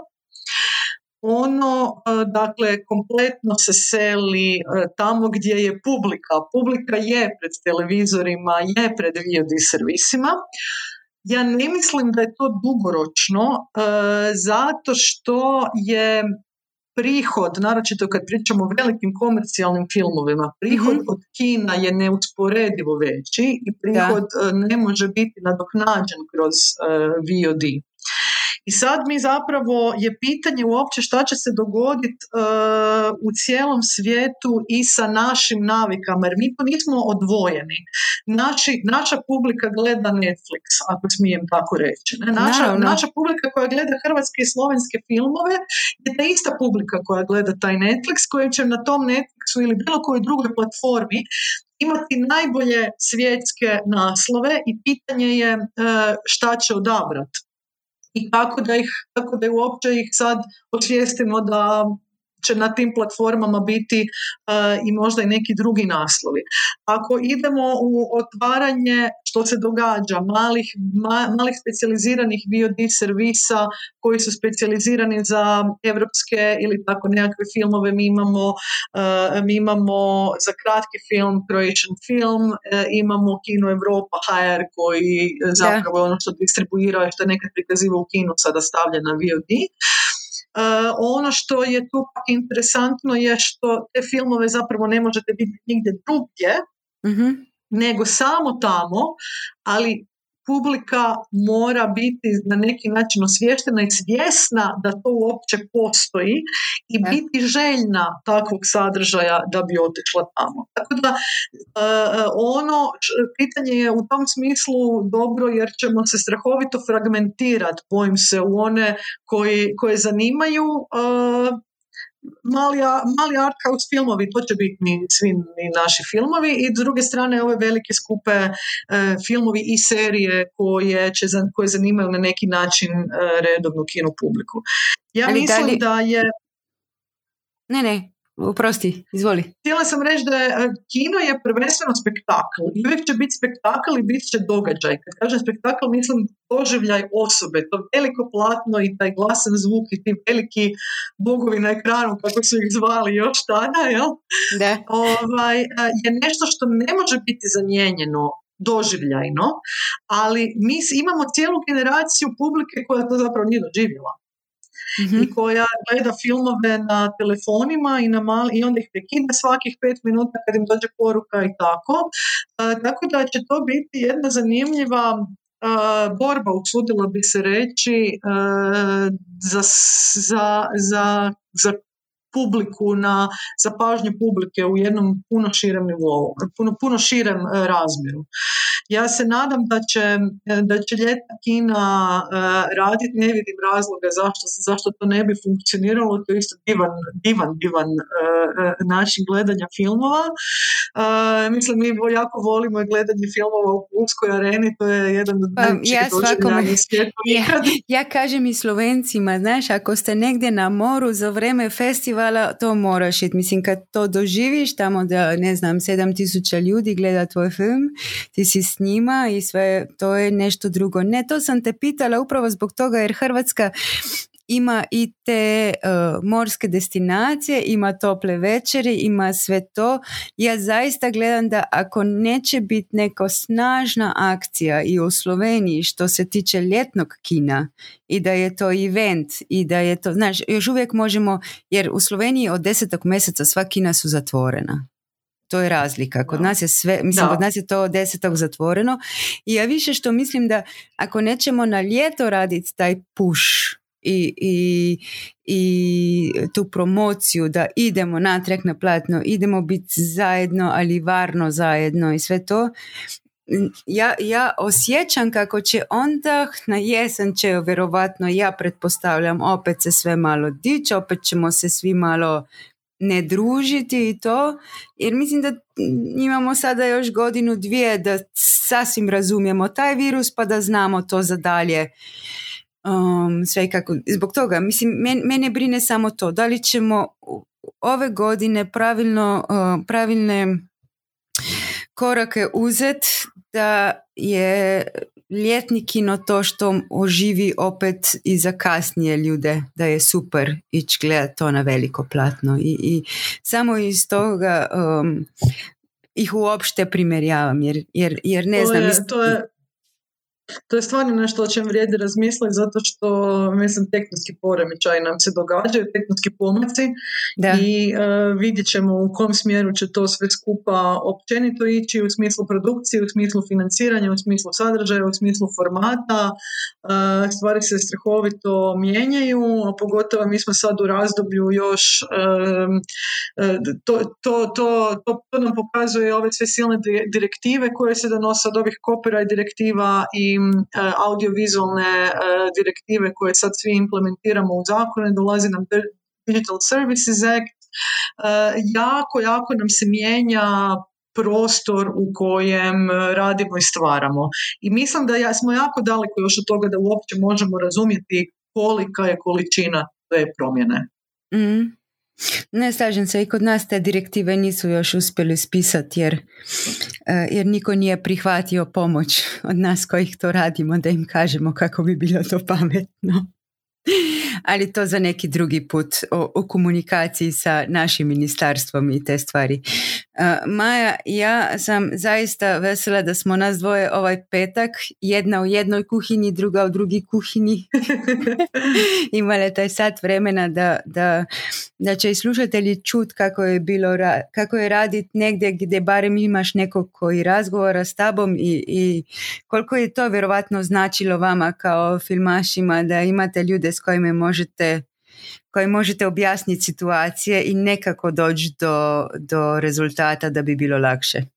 Ono, e, dakle, kompletno se seli tamo gdje je publika. Publika je pred televizorima, je pred VOD servisima. Ja ne mislim da je to dugoročno, zato što je prihod, naročito kad pričamo o velikim komercijalnim filmovima, prihod mhm. od kina je neusporedivo veći i prihod e, ne može biti nadoknađen kroz e, VOD. I sad mi zapravo je pitanje uopće šta će se dogoditi uh, u cijelom svijetu i sa našim navikama, jer mi to nismo odvojeni. Naši, naša publika gleda Netflix, ako smijem tako reći. Ne? Naša, naša publika koja gleda hrvatske i slovenske filmove je ta ista publika koja gleda taj Netflix, koji će na tom Netflixu ili bilo kojoj drugoj platformi imati najbolje svjetske naslove i pitanje je uh, šta će odabrati i kako da ih, kako da uopće ih sad osvijestimo da će na tim platformama biti uh, i možda i neki drugi naslovi. Ako idemo u otvaranje što se događa, malih, malih specijaliziranih VOD servisa koji su specijalizirani za evropske ili tako nekakve filmove, mi imamo, uh, mi imamo za kratki film Croatian Film, uh, imamo Kino Europa HR koji zapravo ono što distribuira što je nekad prikazivao u kinu sada stavlja na VOD. Uh, ono što je tu interesantno je što te filmove zapravo ne možete vidjeti nigdje drugdje, mm nego samo tamo, ali publika mora biti na neki način osvještena i svjesna da to uopće postoji i biti željna takvog sadržaja da bi otišla tamo. Tako da e, ono, pitanje je u tom smislu dobro jer ćemo se strahovito fragmentirati, bojim se, u one koji, koje zanimaju e, mali, mali art house filmovi, to će biti svi naši filmovi i s druge strane ove velike skupe e, filmovi i serije koje, će, koje zanimaju na neki način e, redovnu kino publiku. Ja mislim da je... Ne, ne, Oprosti, izvoli. Htjela sam reći da je, e, kino je prvenstveno spektakl i uvijek će biti spektakl i bit će događaj. Kad kažem spektakl mislim doživljaj osobe, to veliko platno i taj glasan zvuk i ti veliki bogovi na ekranu kako su ih zvali još tada, jel? Da. Ovaj, e, je nešto što ne može biti zamijenjeno doživljajno, ali mi imamo cijelu generaciju publike koja to zapravo nije doživjela mm i koja gleda filmove na telefonima i, na mali, i onda ih prekida svakih pet minuta kad im dođe poruka i tako. tako da će to biti jedna zanimljiva borba, usudila bi se reći, za, za, za, za publiku, na, za pažnju publike u jednom puno širem nivou, puno, puno širem e, razmjeru. Ja se nadam da će, e, da će ljetna kina e, raditi, ne vidim razloga zašto, zašto to ne bi funkcioniralo, to je isto divan, divan, divan način gledanja filmova. Mislim, mi jako volimo gledanje filmova u Pulskoj areni, to je jedan od pa, ja, svakome, ja, ja kažem i Slovencima, znaš, ako ste negdje na moru za vreme festivala to moraš iti. Mislim, kad to doživiš tamo da, ne znam, sedam tisuća ljudi gleda tvoj film, ti si s njima i sve, to je nešto drugo. Ne, to sam te pitala upravo zbog toga jer Hrvatska ima i te e, morske destinacije, ima tople večeri, ima sve to. Ja zaista gledam da ako neće biti neka snažna akcija i u Sloveniji što se tiče ljetnog kina i da je to event i da je to, znaš, još uvijek možemo, jer u Sloveniji od desetog mjeseca sva kina su zatvorena. To je razlika. Kod nas je sve, mislim, kod nas je to desetog zatvoreno. I ja više što mislim da ako nećemo na ljeto raditi taj push i, i, i tu promociju da idemo natrag na platno, idemo biti zajedno, ali varno zajedno i sve to, ja, ja osjećam kako će onda na jesen će vjerovatno ja pretpostavljam opet se sve malo dići, opet ćemo se svi malo ne družiti i to, jer mislim da imamo sada još godinu dvije da sasvim razumijemo taj virus pa da znamo to za dalje. Um, sve kako, zbog toga, mislim, men, mene brine samo to, da li ćemo ove godine pravilno, uh, pravilne korake uzet da je ljetni kino to što oživi opet i za kasnije ljude, da je super ići gledati to na veliko platno i, i samo iz toga um, ih uopšte primjerjavam jer, jer, jer ne to znam. Je, to je to je stvarno nešto o čem vrijedi razmisliti zato što mislim tehnički poremećaj nam se događaju, tehnički pomaci da. i uh, vidjet ćemo u kom smjeru će to sve skupa općenito ići u smislu produkcije, u smislu financiranja, u smislu sadržaja, u smislu formata. Uh, stvari se strahovito mijenjaju, a pogotovo mi smo sad u razdoblju još um, to, to, to, to, nam pokazuje ove sve silne direktive koje se donose od ovih copyright direktiva i E, audiovizualne e, direktive koje sad svi implementiramo u zakone, dolazi nam Digital Services Act, e, jako, jako nam se mijenja prostor u kojem radimo i stvaramo. I mislim da smo jako daleko još od toga da uopće možemo razumjeti kolika je količina te promjene. Mm. Ne, slažem se i kod nas te direktive nisu još uspjeli spisati jer, eh, jer niko nije prihvatio pomoć od nas kojih to radimo da im kažemo kako bi bilo to pametno. Ali to za neki drugi put o, o komunikaciji sa našim ministarstvom i te stvari. Maja, ja sam zaista vesela da smo nas dvoje ovaj petak, jedna u jednoj kuhinji, druga u drugi kuhinji, imale taj sat vremena da, da, da će i slušatelji čut kako je bilo, kako je raditi negdje gdje barem imaš nekog koji razgovara s tabom i, i koliko je to vjerovatno značilo vama kao filmašima da imate ljude s kojima možete koji možete objasniti situacije i nekako doći do, do rezultata da bi bilo lakše.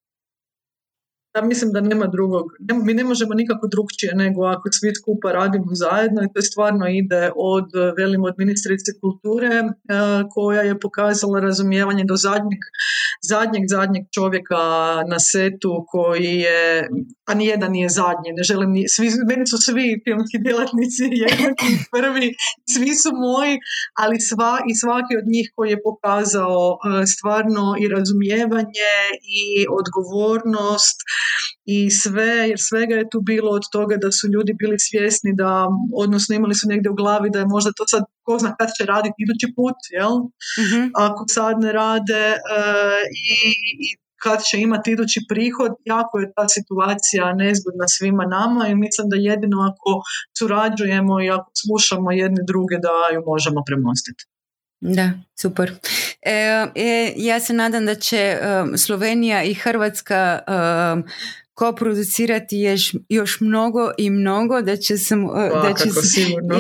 Ja mislim da nema drugog, mi ne možemo nikako drugčije nego ako svi skupa radimo zajedno i to stvarno ide od, velim, od ministrice kulture eh, koja je pokazala razumijevanje do zadnjeg zadnjeg, zadnjeg čovjeka na setu koji je, a nijedan nije zadnji, ne želim ni, svi, meni su svi filmski djelatnici jednaki prvi, svi su moji, ali sva, i svaki od njih koji je pokazao e, stvarno i razumijevanje i odgovornost i sve, jer svega je tu bilo od toga da su ljudi bili svjesni da, odnosno imali su negdje u glavi da je možda to sad ko zna kad će raditi idući put, jel? mm Ako sad ne rade e, i, i kad će imati idući prihod, jako je ta situacija nezgodna svima nama i mislim da jedino ako surađujemo i ako slušamo jedne druge da ju možemo premostiti. Da, super. E, e, ja se nadam da će um, Slovenija i Hrvatska um, koproducirati još, još mnogo i mnogo da će sam da će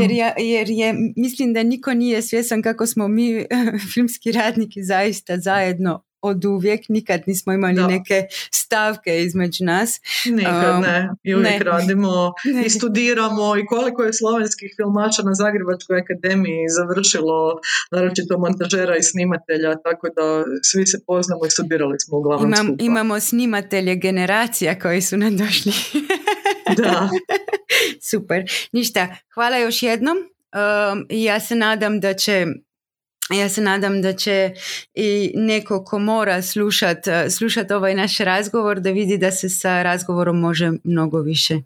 jer, ja, jer je mislim da niko nije svjesan kako smo mi filmski radniki zaista zajedno od uvijek, nikad nismo imali neke stavke između nas. Nikad um, ne, i uvijek radimo i studiramo i koliko je slovenskih filmača na Zagrebačkoj akademiji završilo, naročito montažera i snimatelja, tako da svi se poznamo i studirali smo uglavnom Imam, Imamo snimatelje generacija koji su nam došli. da. Super. Ništa, hvala još jednom. Um, ja se nadam da će ja se nadam da i neko ko mora slušat, eh, slušat ovaj naš razgovor da vidi da se sa razgovorom može mnogo više.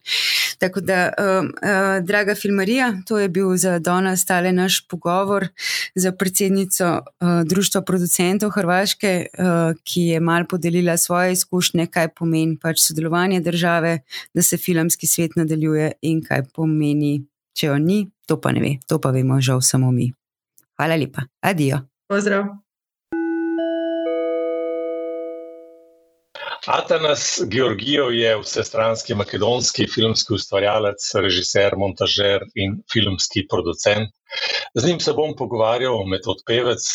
Tako da, uh, uh, draga filmarija, to je bil za danes tale naš pogovor za predsednico uh, Društva producentov Hrvaške, uh, ki je mal podelila svoje izkušnje, kaj pomeni pač sodelovanje države, da se filmski svet nadaljuje in kaj pomeni, če jo ni, to pa ne ve, to pa vemo žal samo mi. Hvala lepa. Adijo. Pozdrav. Atanas Georgijev je vsestranski makedonski filmski ustvarjalec, režiser, montažer in filmski producent. Z njim se bom pogovarjal med odpevec.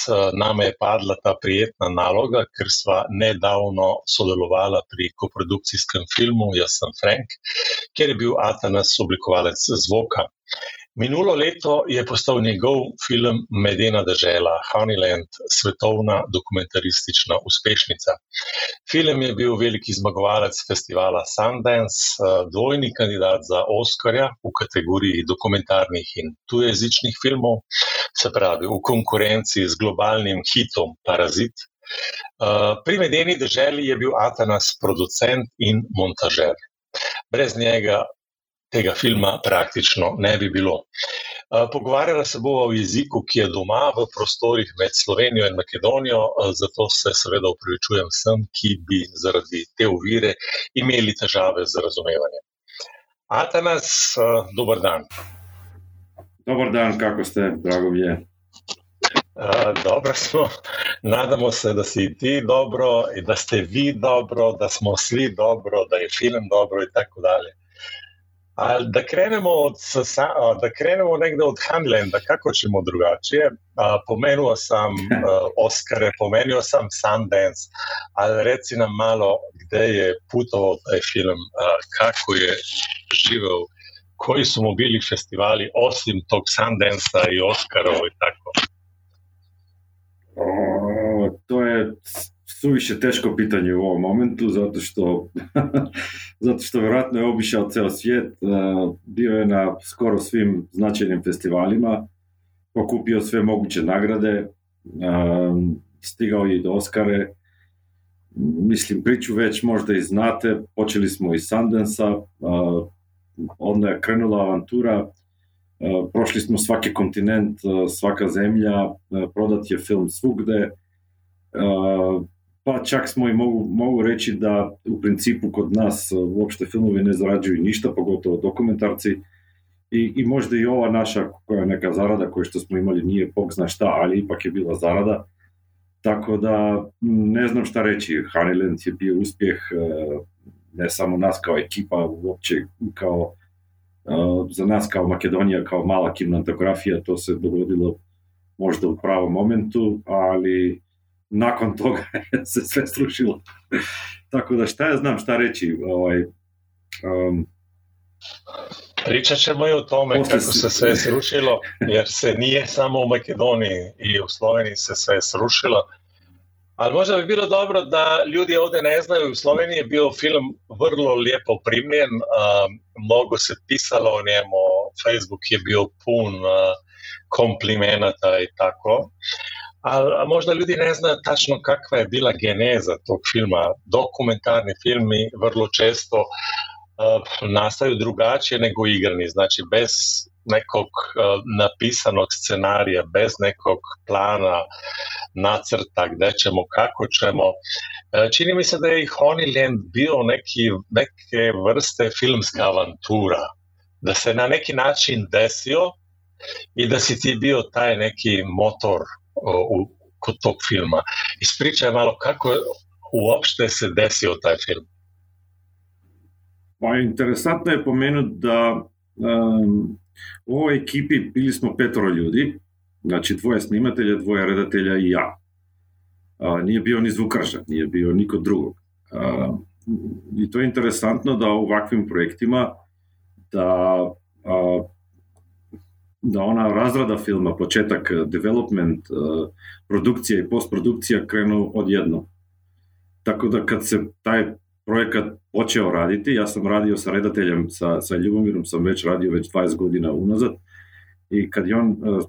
Name je padla ta prijetna naloga, ker sva nedavno sodelovala pri koprodukcijskem filmu Jaz sem Frank, kjer je bil Atanas oblikovalec zvoka. Minulo leto je postal njegov film Medena država, Honeyland, svetovna dokumentaristična uspešnica. Film je bil veliki zmagovalec festivala Sundance, dvojni kandidat za Oscarja v kategoriji dokumentarnih in tujezičnih filmov, se pravi v konkurenci z globalnim hitom Parazit. Pri Medeni državi je bil Atanas producent in montažer. Brez njega tega filma praktično ne bi bilo. Pogovarjala se bomo o jeziku, ki je doma v prostorih med Slovenijo in Makedonijo, zato se seveda upravičujem vsem, ki bi zaradi te ovire imeli težave z razumevanjem. Atanas, dober dan. Dober dan, kako ste, drago mi je. Dobro smo, nadamo se, da si ti dobro, da ste vi dobro, da smo vsi dobro, da je film dobro, in tako dalje. Ali da krenemo od, da krenemo nekde od Hanlanda, kako ćemo drugačije. Pomenuo sam Oscare, pomenuo sam Sundance, ali reci nam malo gde je putovao taj film, kako je živeo, koji su mu bili festivali osim tog Sundance-a i Oscarova i tako. O, to je suviše teško pitanje u ovom momentu, zato što, zato što vjerojatno je obišao ceo svijet, bio je na skoro svim značajnim festivalima, pokupio sve moguće nagrade, stigao je i do Oscare, mislim priču već možda i znate, počeli smo iz Sundance-a, onda je krenula avantura, prošli smo svaki kontinent, svaka zemlja, prodat je film svugde, pa čak smo i mogu, mogu reći da u principu kod nas e, uopšte filmovi ne zarađuju ništa, pogotovo dokumentarci. I, I možda i ova naša koja je neka zarada koju što smo imali nije bog zna šta, ali ipak je bila zarada. Tako da ne znam šta reći, Honeyland je bio uspjeh e, ne samo nas kao ekipa, uopće kao e, za nas kao Makedonija, kao mala kinematografija, to se dogodilo možda u pravom momentu, ali nakon toga se sve srušilo. Tako da šta ja znam šta reći. Ovaj, um, Pričat ćemo i o tome kako se sve srušilo, jer se nije samo u Makedoniji i u Sloveniji se sve srušilo. Ali možda bi bilo dobro da ljudi ovde ne znaju, u Sloveniji je bio film vrlo lijepo primljen, mnogo se pisalo o njemu, Facebook je bio pun komplimenata i tako a možda ljudi ne znaju tačno kakva je bila geneza tog filma. Dokumentarni filmi vrlo često uh, nastaju drugačije nego igrani, znači bez nekog uh, napisanog scenarija, bez nekog plana, nacrta, gde ćemo, kako ćemo. Uh, čini mi se da je i Honeyland bio neki, neke vrste filmska avantura, da se na neki način desio i da si ti bio taj neki motor u, kod tog filma. Ispričaj malo kako uopšte se desio taj film. Pa interesantno je pomenuti da um, u ovoj ekipi bili smo petoro ljudi, znači dvoje snimatelja, dvoje redatelja i ja. A, nije bio ni zvukarža, nije bio niko drugog. A, I to je interesantno da u ovakvim projektima da a, da ona razrada filma, početak, eh, development, eh, produkcija i postprodukcija krenu odjedno. Tako da kad se taj projekat počeo raditi, ja sam radio sa redateljem, sa, sa Ljubomirom sam već radio već 20 godina unazad i kad je on uh,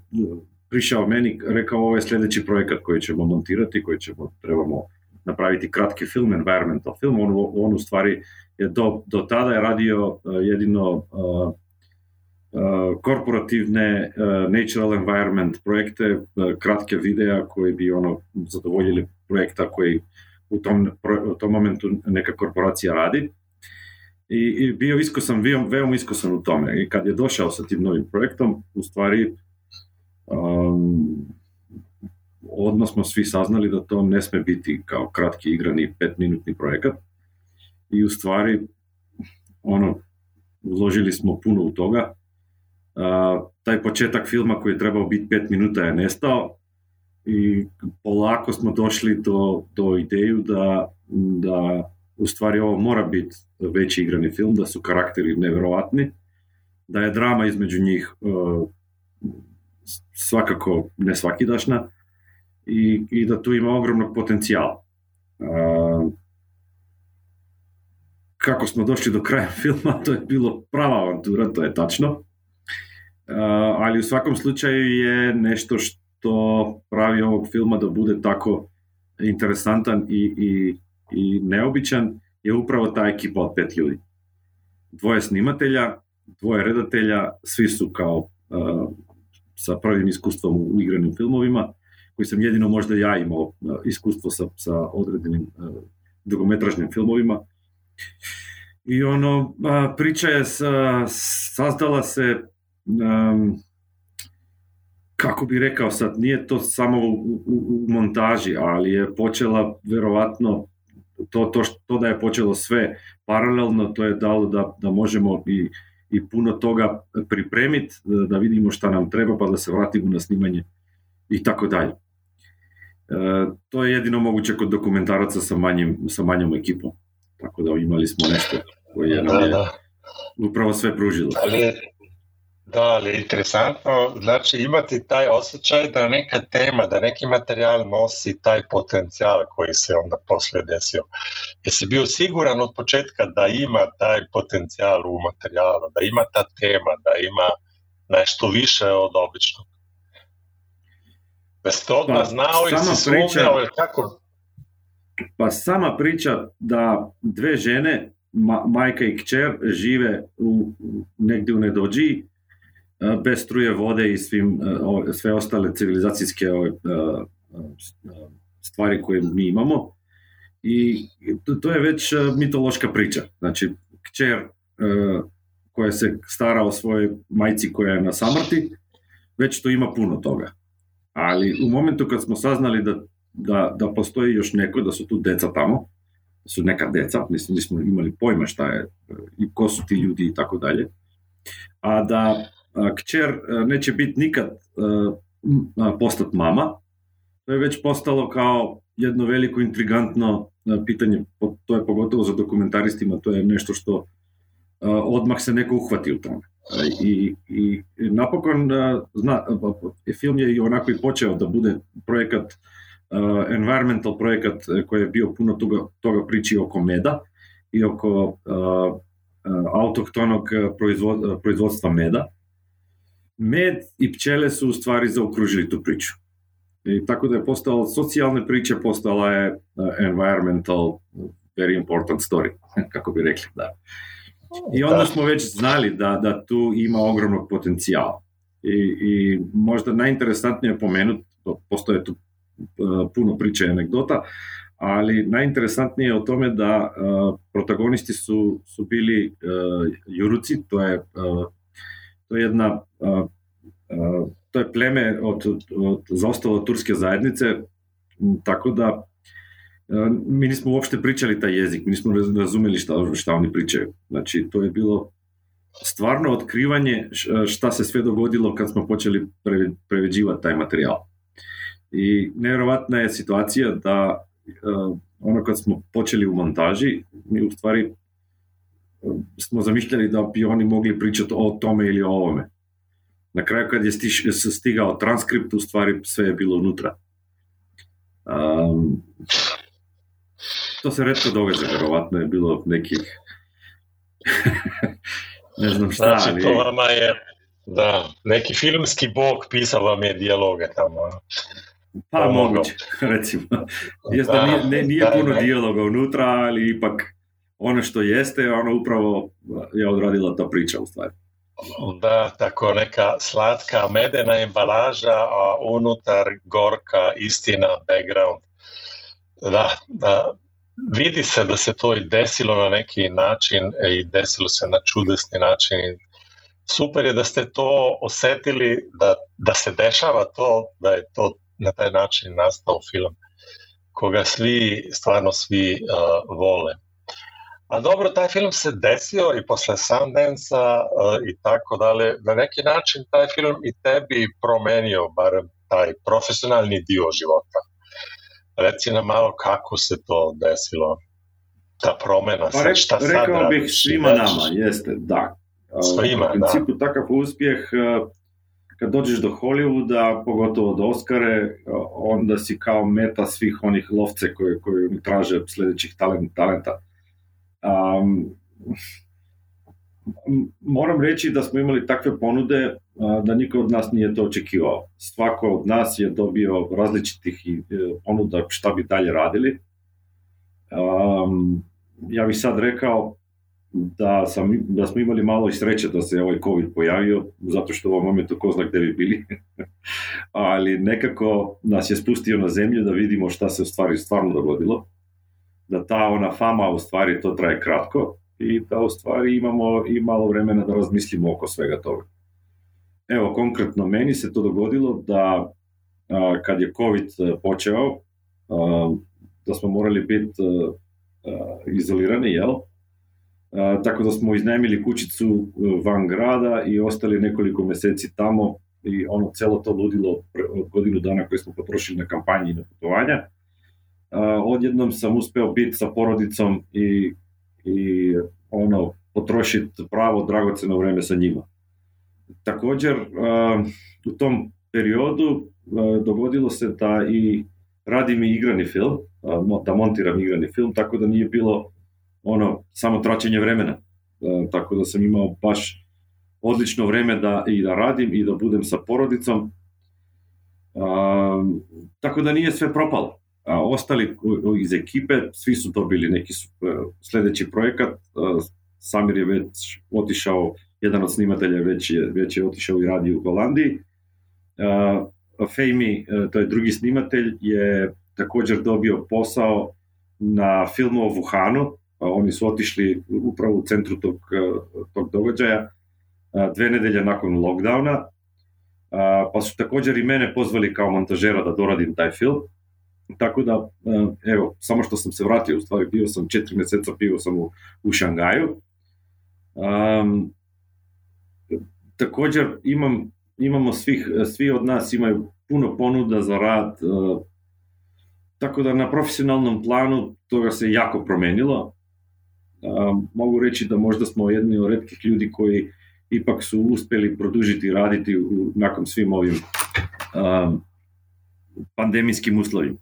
prišao meni, rekao ovo je sljedeći projekat koji ćemo montirati, koji ćemo, trebamo napraviti kratki film, environmental film, on, on u stvari je do, do tada je radio jedino korporativne natural environment projekte, kratke videa koji bi ono zadovoljili projekta koji u tom, u tom momentu neka korporacija radi. I, i bio iskosan, bio veoma iskosan u tome. I kad je došao sa tim novim projektom, u stvari um, odmah smo svi saznali da to ne sme biti kao kratki igrani petminutni projekat, i u stvari ono, uložili smo puno u toga. Taj početak filma koji je trebao biti pet minuta je nestao i polako smo došli do, do ideju da, da u stvari ovo mora biti veći igrani film, da su karakteri nevjerojatni, da je drama između njih uh, svakako nesvakidašna i, i da tu ima ogromnog potencijala. Uh, kako smo došli do kraja filma, to je bilo prava avantura, to je tačno. Uh, ali u svakom slučaju je nešto što pravi ovog filma da bude tako interesantan i, i, i neobičan je upravo ta ekipa od pet ljudi. Dvoje snimatelja, dvoje redatelja, svi su kao uh, sa prvim iskustvom u igranim filmovima, koji sam jedino možda ja imao uh, iskustvo sa, sa određenim uh, dugometražnim filmovima. I ono, priča je sazdala se, um, kako bi rekao sad, nije to samo u, u, u montaži, ali je počela verovatno to, to, to da je počelo sve paralelno, to je dalo da, da možemo i, i puno toga pripremiti, da vidimo šta nam treba, pa da se vratimo na snimanje i tako dalje. E, to je jedino moguće kod dokumentaraca sa, manjim, sa manjom ekipom. Tako da imali smo nešto koje je, da, da. upravo sve pružilo. Ali, da, ali interesantno, znači imati taj osjećaj da neka tema, da neki materijal nosi taj potencijal koji se onda poslije desio. Jesi bio siguran od početka da ima taj potencijal u materijalu, da ima ta tema, da ima nešto više od običnog? Da ste odmah pa, znao i si sumnjao, kako? Pa sama priča da dve žene, ma, majka i kćer, žive u, negdje u nedođiji, bez struje vode i svim, e, sve ostale civilizacijske e, stvari koje mi imamo. I to, je već mitološka priča. Znači, kćer koja se stara o svojoj majci koja je na samrti, već to ima puno toga. Ali u momentu kad smo saznali da da, da postoji još neko, da su tu deca tamo, su neka deca, mislim, nismo imali pojma šta je i ko su ti ljudi i tako dalje, a da kćer a, neće biti nikad postat mama, to je već postalo kao jedno veliko intrigantno pitanje, to je pogotovo za dokumentaristima, to je nešto što odmah se neko uhvati u tome. I, i napokon zna, film je i onako i počeo da bude projekat environmental projekat koji je bio puno toga, toga priči oko meda i oko autohtonog proizvod, proizvodstva meda. Med i pčele su u stvari zaokružili tu priču. I tako da je postala socijalne priče, postala je uh, environmental very important story, kako bi rekli. Da. I onda smo već znali da, da tu ima ogromnog potencijala. I, i možda najinteresantnije pomenuti, postoje tu Eh, puno priče i anegdota, ali najinteresantnije je o tome da uh, protagonisti su, su bili uh, Juruci, to je, uh, to je jedna to je pleme od, od zaostalo turske zajednice, tako da mi nismo uopšte pričali taj jezik, mi nismo razumeli šta, šta oni pričaju. Znači, to je bilo stvarno otkrivanje šta se sve dogodilo kad smo počeli preveđivati taj materijal. I nevjerovatna je situacija da ono kad smo počeli u montaži, mi u stvari smo zamišljali da bi oni mogli pričati o tome ili o ovome. Na kraju kad je stiš, stigao transkript, u stvari sve je bilo unutra. Um, to se redko događa, vjerovatno je bilo nekih ne znam šta. Znači, to vama je da, neki filmski bog pisao vam je dijaloge tamo. Pa moguće, recimo. Jeste, da, nije, nije da, puno dijaloga unutra, ali ipak ono što jeste, ono upravo je odradila ta priča u stvari. Da, tako neka slatka medena embalaža, a unutar gorka istina, background. Da, da, vidi se da se to i desilo na neki način e, i desilo se na čudesni način. Super je da ste to osetili, da, da se dešava to, da je to na taj način nastao film koga svi, stvarno svi uh, vole. A dobro, taj film se desio i posle Sundance-a uh, i tako dalje. Na neki način taj film i tebi promenio barem taj profesionalni dio života. Reci nam malo kako se to desilo, ta promena. Pa šta rekao sad bih svima nama, jeste, da. Svima, U principu da. takav uspjeh, kad dođeš do Hollywooda, pogotovo do Oscare, onda si kao meta svih onih lovce koje, koje traže sljedećih talent, talenta. Um, moram reći da smo imali takve ponude da niko od nas nije to očekivao. Svako od nas je dobio različitih e, ponuda šta bi dalje radili. Um, ja bih sad rekao da, sam, da smo imali malo i sreće da se ovaj COVID pojavio, zato što u ovom momentu ko zna gde bi bili. Ali nekako nas je spustio na zemlju da vidimo šta se u stvari stvarno dogodilo. Da ta ona fama u stvari to traje kratko i da u stvari imamo i malo vremena da razmislimo oko svega toga. Evo, konkretno meni se to dogodilo da a, kad je COVID e, počeo, a, da smo morali biti a, izolirani, jel? A, tako da smo iznajmili kućicu e, van grada i ostali nekoliko meseci tamo i ono celo to ludilo od godinu dana koje smo potrošili na kampanji i na putovanja. Odjednom sam uspeo biti sa porodicom i, i ono, potrošiti pravo dragoceno vreme sa njima. Također, u tom periodu dogodilo se da i radim i igrani film, da montiram igrani film, tako da nije bilo ono samo traćenje vremena. Tako da sam imao baš odlično vreme da i da radim i da budem sa porodicom. tako da nije sve propalo. A ostali iz ekipe, svi su dobili neki sledeći projekat. Samir je već otišao jedan od snimatelja već je, već je otišao i radi u Holandiji. Uh, Fejmi, to je drugi snimatelj, je također dobio posao na filmu o Wuhanu. oni su otišli upravo u centru tog, tog događaja dve nedelje nakon lockdowna. Pa su također i mene pozvali kao montažera da doradim taj film. Tako da, uh, evo, samo što sam se vratio, u stvari bio sam četiri meseca, bio sam u, u Šangaju. Um, također imam, imamo svih, svi od nas imaju puno ponuda za rad, uh, tako da na profesionalnom planu toga se jako promenilo. Uh, mogu reći da možda smo jedni od redkih ljudi koji ipak su uspeli produžiti raditi u, nakon svim ovim uh, pandemijskim uslovima.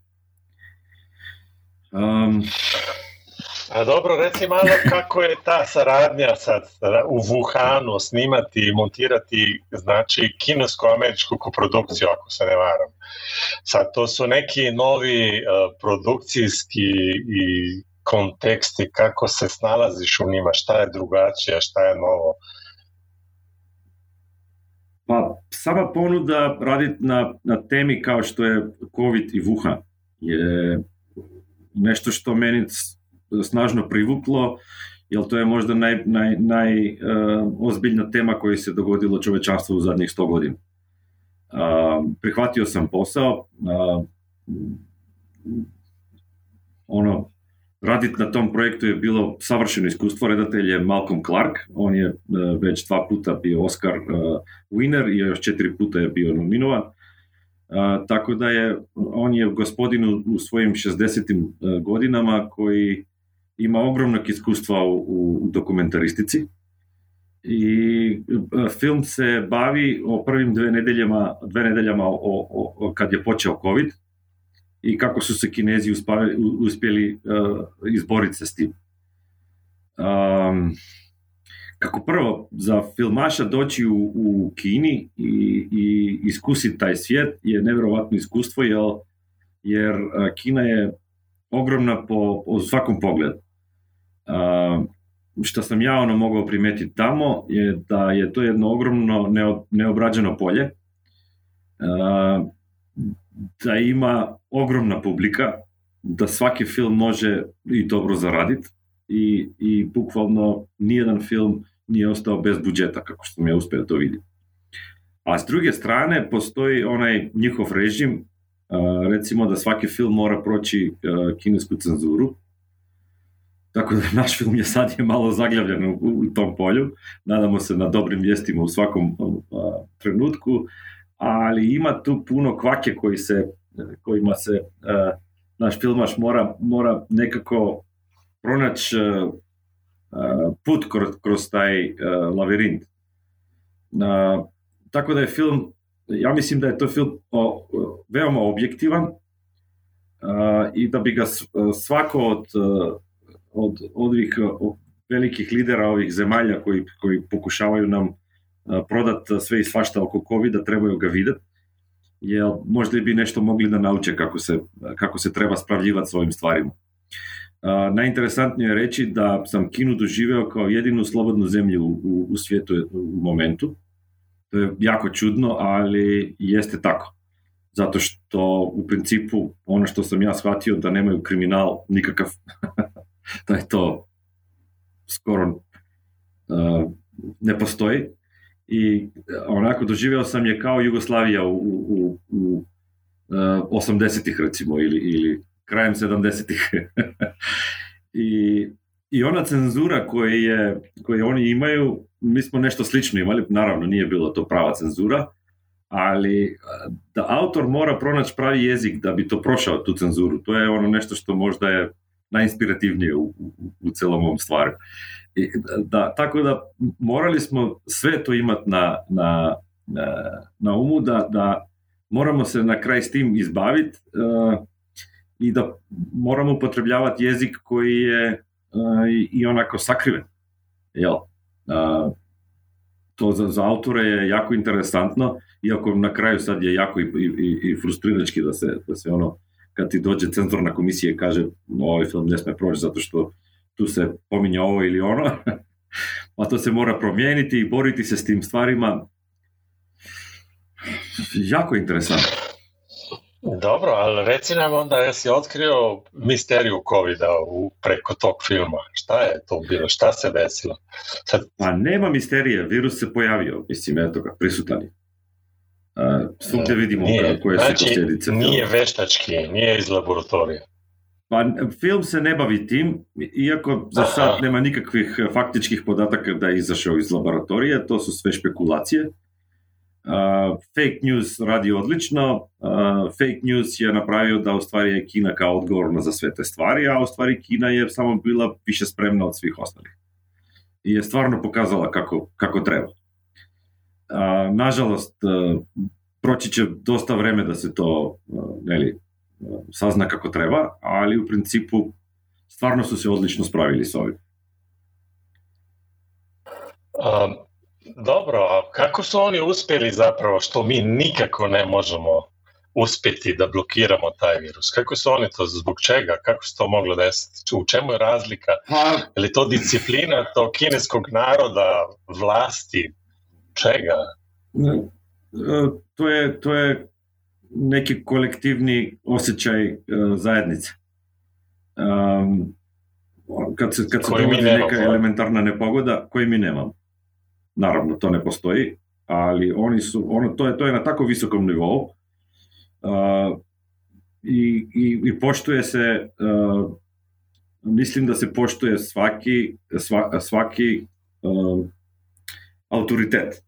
Um, A dobro, reci malo kako je ta saradnja sad u Wuhanu snimati i montirati znači kinesko-američku koprodukciju, ako se ne varam. Sad, to su neki novi uh, produkcijski i konteksti, kako se snalaziš u njima, šta je drugačije, šta je novo? Pa, sama ponuda raditi na, na temi kao što je COVID i Wuhan je nešto što meni snažno privuklo, jer to je možda naj, naj, najozbiljna uh, tema koja se dogodilo čovečanstvu u zadnjih 100 godina. Uh, prihvatio sam posao, uh, ono, raditi na tom projektu je bilo savršeno iskustvo, redatelj je Malcolm Clark, on je uh, već dva puta bio Oscar uh, winner i još četiri puta je bio nominovan. Tako da je, on je gospodin u, u svojim 60. Uh, godinama koji ima ogromnog iskustva u, u dokumentaristici i e, film se bavi o prvim dve nedeljama, dve nedeljama o, o, o, kad je počeo COVID i kako su se Kinezi uspali, uspjeli uh, izboriti se s tim. Um, kako prvo, za filmaša doći u, u Kini i, i iskusiti taj svijet je nevjerovatno iskustvo, jer, jer Kina je ogromna po, po svakom pogledu. Uh, što sam ja ono mogao primetiti tamo je da je to jedno ogromno neobrađeno polje, uh, da ima ogromna publika, da svaki film može i dobro zaraditi i, i bukvalno nijedan film nije ostao bez budžeta, kako što sam ja uspio to vidjeti. A s druge strane, postoji onaj njihov režim, recimo da svaki film mora proći kinesku cenzuru, tako da naš film je sad je malo zaglavljen u, tom polju. Nadamo se na dobrim vijestima u svakom a, trenutku, ali ima tu puno kvake koji se, kojima se naš filmaš mora, mora nekako pronaći put kroz, kroz taj uh, lavirint. Tako da je film, ja mislim da je to film o, veoma objektivan i da bi ga svako od, od, od ovih velikih lidera ovih zemalja koji, koji pokušavaju nam prodat sve i svašta oko COVID-a, trebaju ga videti, jer možda bi nešto mogli da nauče kako se, kako se treba spravljivati s ovim stvarima. Najinteresantnije je reći da sam Kinu doživeo kao jedinu slobodnu zemlju u, u svijetu u momentu. To je jako čudno, ali jeste tako. Zato što u principu ono što sam ja shvatio da nemaju kriminal nikakav, da je to skoro uh, ne postoji. I onako doživeo sam je kao Jugoslavija u, u, u uh, 80-ih recimo ili, ili krajem 70-ih. I, I ona cenzura koju, je, koju oni imaju, mi smo nešto slično imali, naravno nije bilo to prava cenzura, ali da autor mora pronaći pravi jezik da bi to prošao tu cenzuru, to je ono nešto što možda je najinspirativnije u, u, u celom ovom stvaru. I, da, tako da morali smo sve to imati na, na, na, na umu da, da moramo se na kraj s tim izbaviti uh, i da moramo upotrebljavati jezik koji je uh, i onako sakriven. Jel? To za, za autore je jako interesantno, iako na kraju sad je jako i, i, i frustrirački da se, da se ono, kad ti dođe cenzorna komisija i kaže ovaj film ne sme proći zato što tu se pominja ovo ili ono, a to se mora promijeniti i boriti se s tim stvarima. Jako interesantno. Dobro, ali reci nam onda, jesi otkrio misteriju covid u, preko tog filma? Šta je to bilo? Šta se desilo? Sad... Pa nema misterije, virus se pojavio, mislim, eto ga, prisutan je. Svugdje vidimo nije, koje znači, su posljedice. Nije veštački, nije iz laboratorija. Pa film se ne bavi tim, iako za sad nema nikakvih faktičkih podataka da je izašao iz laboratorija, to su sve špekulacije. Uh, fake news radi odlično, uh, fake news je napravio da u stvari je Kina kao odgovorna za sve te stvari, a u stvari Kina je samo bila više spremna od svih ostalih. I je stvarno pokazala kako, kako treba. Uh, nažalost, uh, proći će dosta vreme da se to uh, neli, uh, sazna kako treba, ali u principu stvarno su se odlično spravili s ovim. Um, Dobro, a kako su oni uspjeli zapravo što mi nikako ne možemo uspjeti da blokiramo taj virus? Kako su oni to, zbog čega? Kako se to moglo desiti? U čemu je razlika? Je li to disciplina tog kineskog naroda, vlasti? Čega? E, to je, to je neki kolektivni osjećaj uh, zajednice. Um, kad se, kad se dogodi neka elementarna nepogoda, koji mi nemamo. Naravno, to ne postoji, ali oni su, ono, to, je, to je na tako visokom nivou uh, i, i, i poštuje se, uh, mislim da se poštuje svaki, sva, svaki uh, autoritet.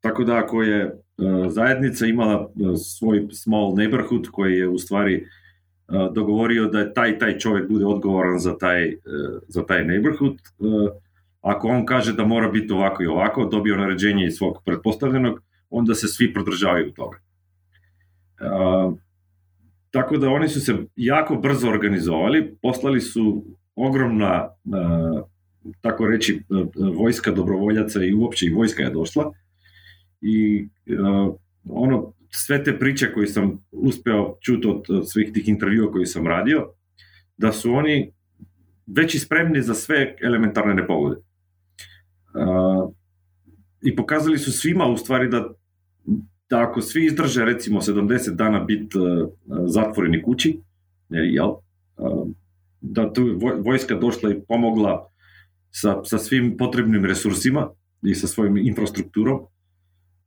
Tako da ako je zajednica imala svoj small neighborhood koji je u stvari dogovorio da je taj taj čovjek bude odgovoran za taj, za taj neighborhood, Ako on kaže da mora biti ovako i ovako, dobio naređenje iz svog pretpostavljenog, onda se svi prodržavaju toga. Uh, tako da oni su se jako brzo organizovali, poslali su ogromna, uh, tako reći, vojska dobrovoljaca i uopće i vojska je došla. I uh, ono, sve te priče koje sam uspeo čuti od, svih tih intervjua koji sam radio, da su oni već spremni za sve elementarne nepogode i pokazali su svima u stvari da, da ako svi izdrže recimo 70 dana biti uh, zatvoreni kući, jel, uh, da tu vojska došla i pomogla sa, sa svim potrebnim resursima i sa svojim infrastrukturom,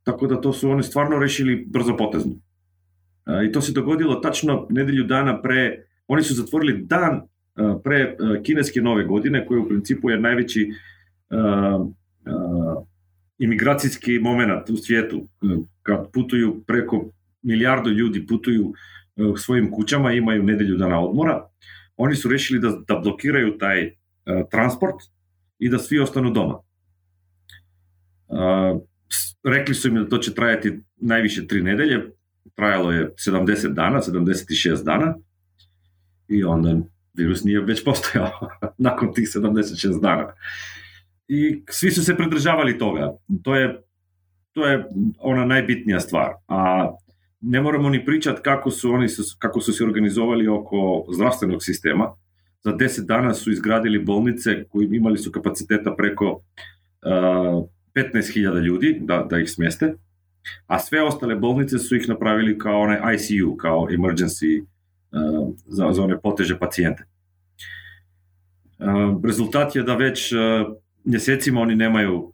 tako da to su oni stvarno rešili brzo potezno. Uh, I to se dogodilo tačno nedelju dana pre, oni su zatvorili dan pre kineske nove godine, koji u principu je najveći imigracijski moment u svijetu. Kad putuju preko milijardu ljudi putuju svojim kućama, imaju nedelju dana odmora, oni su rešili da, da blokiraju taj transport i da svi ostanu doma. rekli su im da to će trajati najviše tri nedelje, trajalo je 70 dana, 76 dana i onda virus nije već postojao nakon tih 76 dana. I svi su se pridržavali toga. To je, to je ona najbitnija stvar. A ne moramo ni pričati kako su oni kako su se organizovali oko zdravstvenog sistema. Za 10 dana su izgradili bolnice koji imali su kapaciteta preko uh, 15.000 ljudi da, da ih smjeste a sve ostale bolnice su ih napravili kao onaj ICU, kao emergency uh, za, za one poteže pacijente. Uh, rezultat je da već mjesecima oni nemaju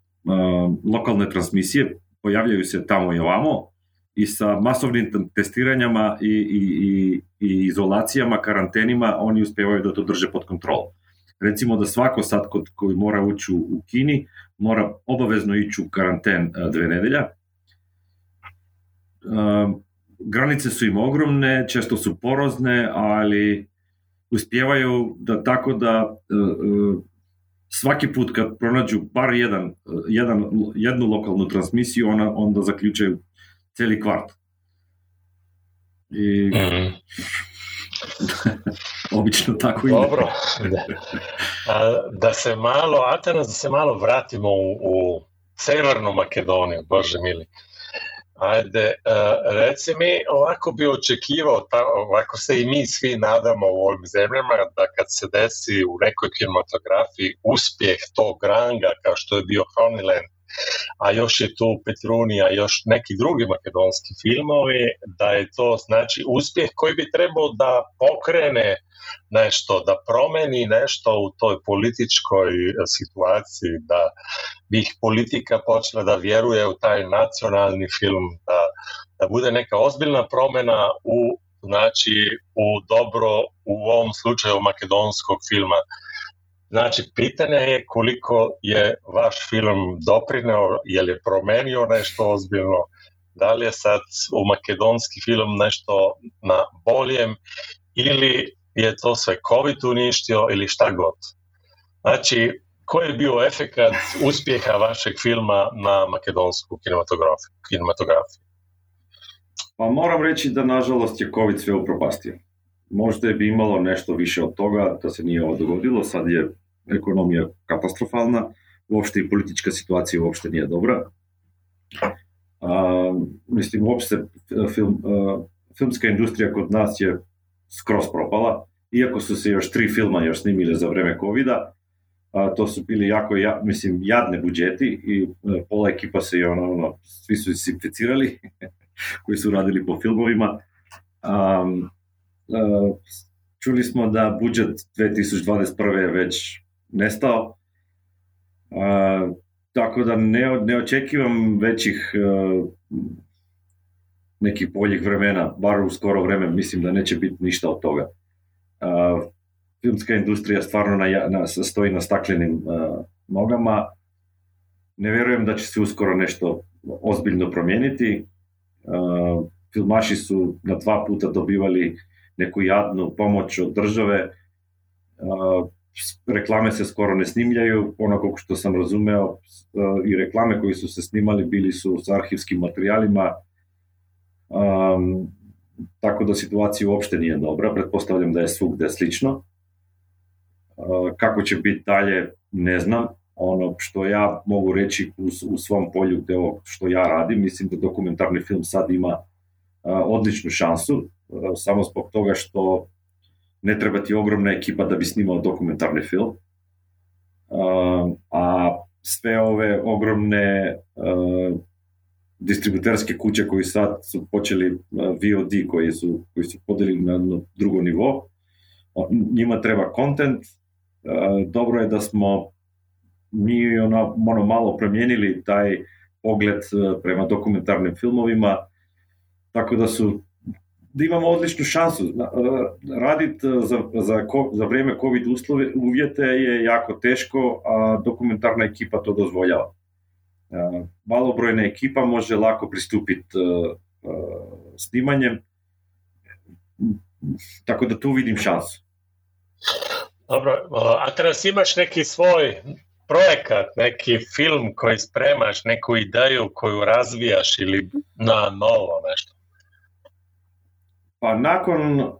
lokalne transmisije, pojavljaju se tamo i ovamo i sa masovnim testiranjama i, i, i, i izolacijama, karantenima, oni uspevaju da to drže pod kontrolom. Recimo da svako sad kod, koji mora ući u Kini mora obavezno ići u karanten dve nedelja, granice su im ogromne, često su porozne, ali uspijevaju da tako da svaki put kad pronađu bar jedan, jedan, jednu lokalnu transmisiju, ona, onda zaključaju cijeli kvart. I... Mm. Obično tako ide. Dobro. Da. A, da se malo, Atanas, da se malo vratimo u, u Severnu Makedoniju, Bože mili. Ajde, uh, reci mi, ovako bi očekivao, ovako se i mi svi nadamo u ovim zemljama, da kad se desi u nekoj kinematografiji uspjeh tog ranga kao što je bio Honeyland, a još je tu Petrunija, još neki drugi makedonski filmovi, da je to znači uspjeh koji bi trebao da pokrene nešto, da promeni nešto u toj političkoj situaciji, da ih politika počela da vjeruje u taj nacionalni film, da, da bude neka ozbiljna promjena u znači u dobro u ovom slučaju makedonskog filma. Znači, pitanje je koliko je vaš film doprineo, je li promenio nešto ozbiljno, da li je sad u makedonski film nešto na boljem ili je to sve COVID uništio ili šta god. Znači, koji je bio efekat uspjeha vašeg filma na makedonsku kinematografiju? kinematografiju? Pa moram reći da nažalost je COVID sve upropastio. Možda bi imalo nešto više od toga da se nije ovo dogodilo, sad je ekonomija katastrofalna, uopšte i politička situacija uopšte nije dobra. A, mislim, uopšte film, a, filmska industrija kod nas je skroz propala, iako su se još tri filma još snimili za vreme covid a, to su bili jako, ja, mislim, jadne budžeti i e, pola ekipa se je ono, ono svi su inficirali koji su radili po filmovima. A, čuli smo da budžet 2021. je već nestao. A, tako da ne, ne očekivam većih a, nekih boljih vremena, bar u skoro vreme, mislim da neće biti ništa od toga. Filmska industrija stvarno na, na, stoji na staklenim nogama. Ne vjerujem da će se uskoro nešto ozbiljno promijeniti. A, filmaši su na dva puta dobivali neku jadnu pomoć od države. Reklame se skoro ne snimljaju, kako što sam razumeo i reklame koji su se snimali bili su s arhivskim materijalima, tako da situacija uopšte nije dobra, pretpostavljam da je svugde slično. Kako će biti dalje, ne znam. Ono što ja mogu reći u, u svom polju ovo što ja radim, mislim da dokumentarni film sad ima odličnu šansu, samo zbog toga što ne treba ti ogromna ekipa da bi snimao dokumentarni film. Uh, a sve ove ogromne uh, distributerske kuće koji sad su počeli VOD koji su, koji su podeli na, drugo nivo, njima treba content, dobro je da smo mi ono, ono malo promijenili taj pogled prema dokumentarnim filmovima, tako da su da imamo odličnu šansu. Raditi za, za, za vrijeme COVID uslove, uvjete je jako teško, a dokumentarna ekipa to dozvoljava. Malobrojna ekipa može lako pristupiti snimanjem, tako da tu vidim šansu. Dobro, a teraz imaš neki svoj projekat, neki film koji spremaš, neku ideju koju razvijaš ili na novo? Pa nakon uh,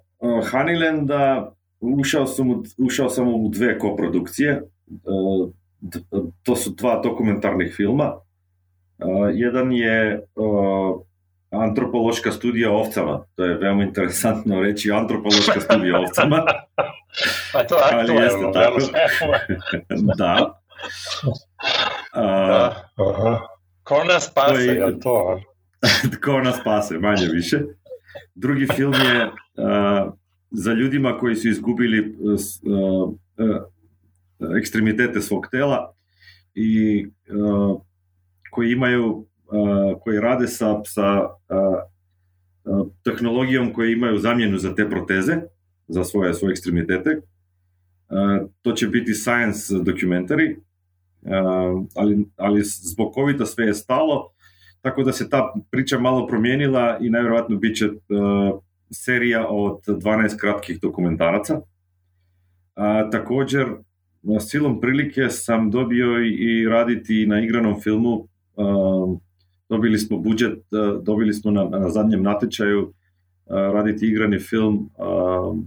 Honeylanda ušao sam, ušao sam u dve koprodukcije. Uh, to su dva dokumentarnih filma. Uh, jedan je uh, antropološka studija ovcama. To je veoma interesantno reći antropološka studija ovcama. pa to Ali jeste tako. da. da. Ko nas spase, je to? Ko nas spase, manje više. Drugi film je uh, za ljudima koji su izgubili uh, uh, ekstremitete svog tela i koji imaju koji rade sa, sa tehnologijom koje imaju zamjenu za te proteze, za svoje, svoje ekstremitete. To će biti science documentary, ali, ali zbog covid sve je stalo, tako da se ta priča malo promijenila i najvjerojatno bit će serija od 12 kratkih dokumentaraca. također, silom prilike sam dobio i raditi na igranom filmu dobili smo budžet, e, dobili smo na, na zadnjem natječaju e, raditi igrani film, e,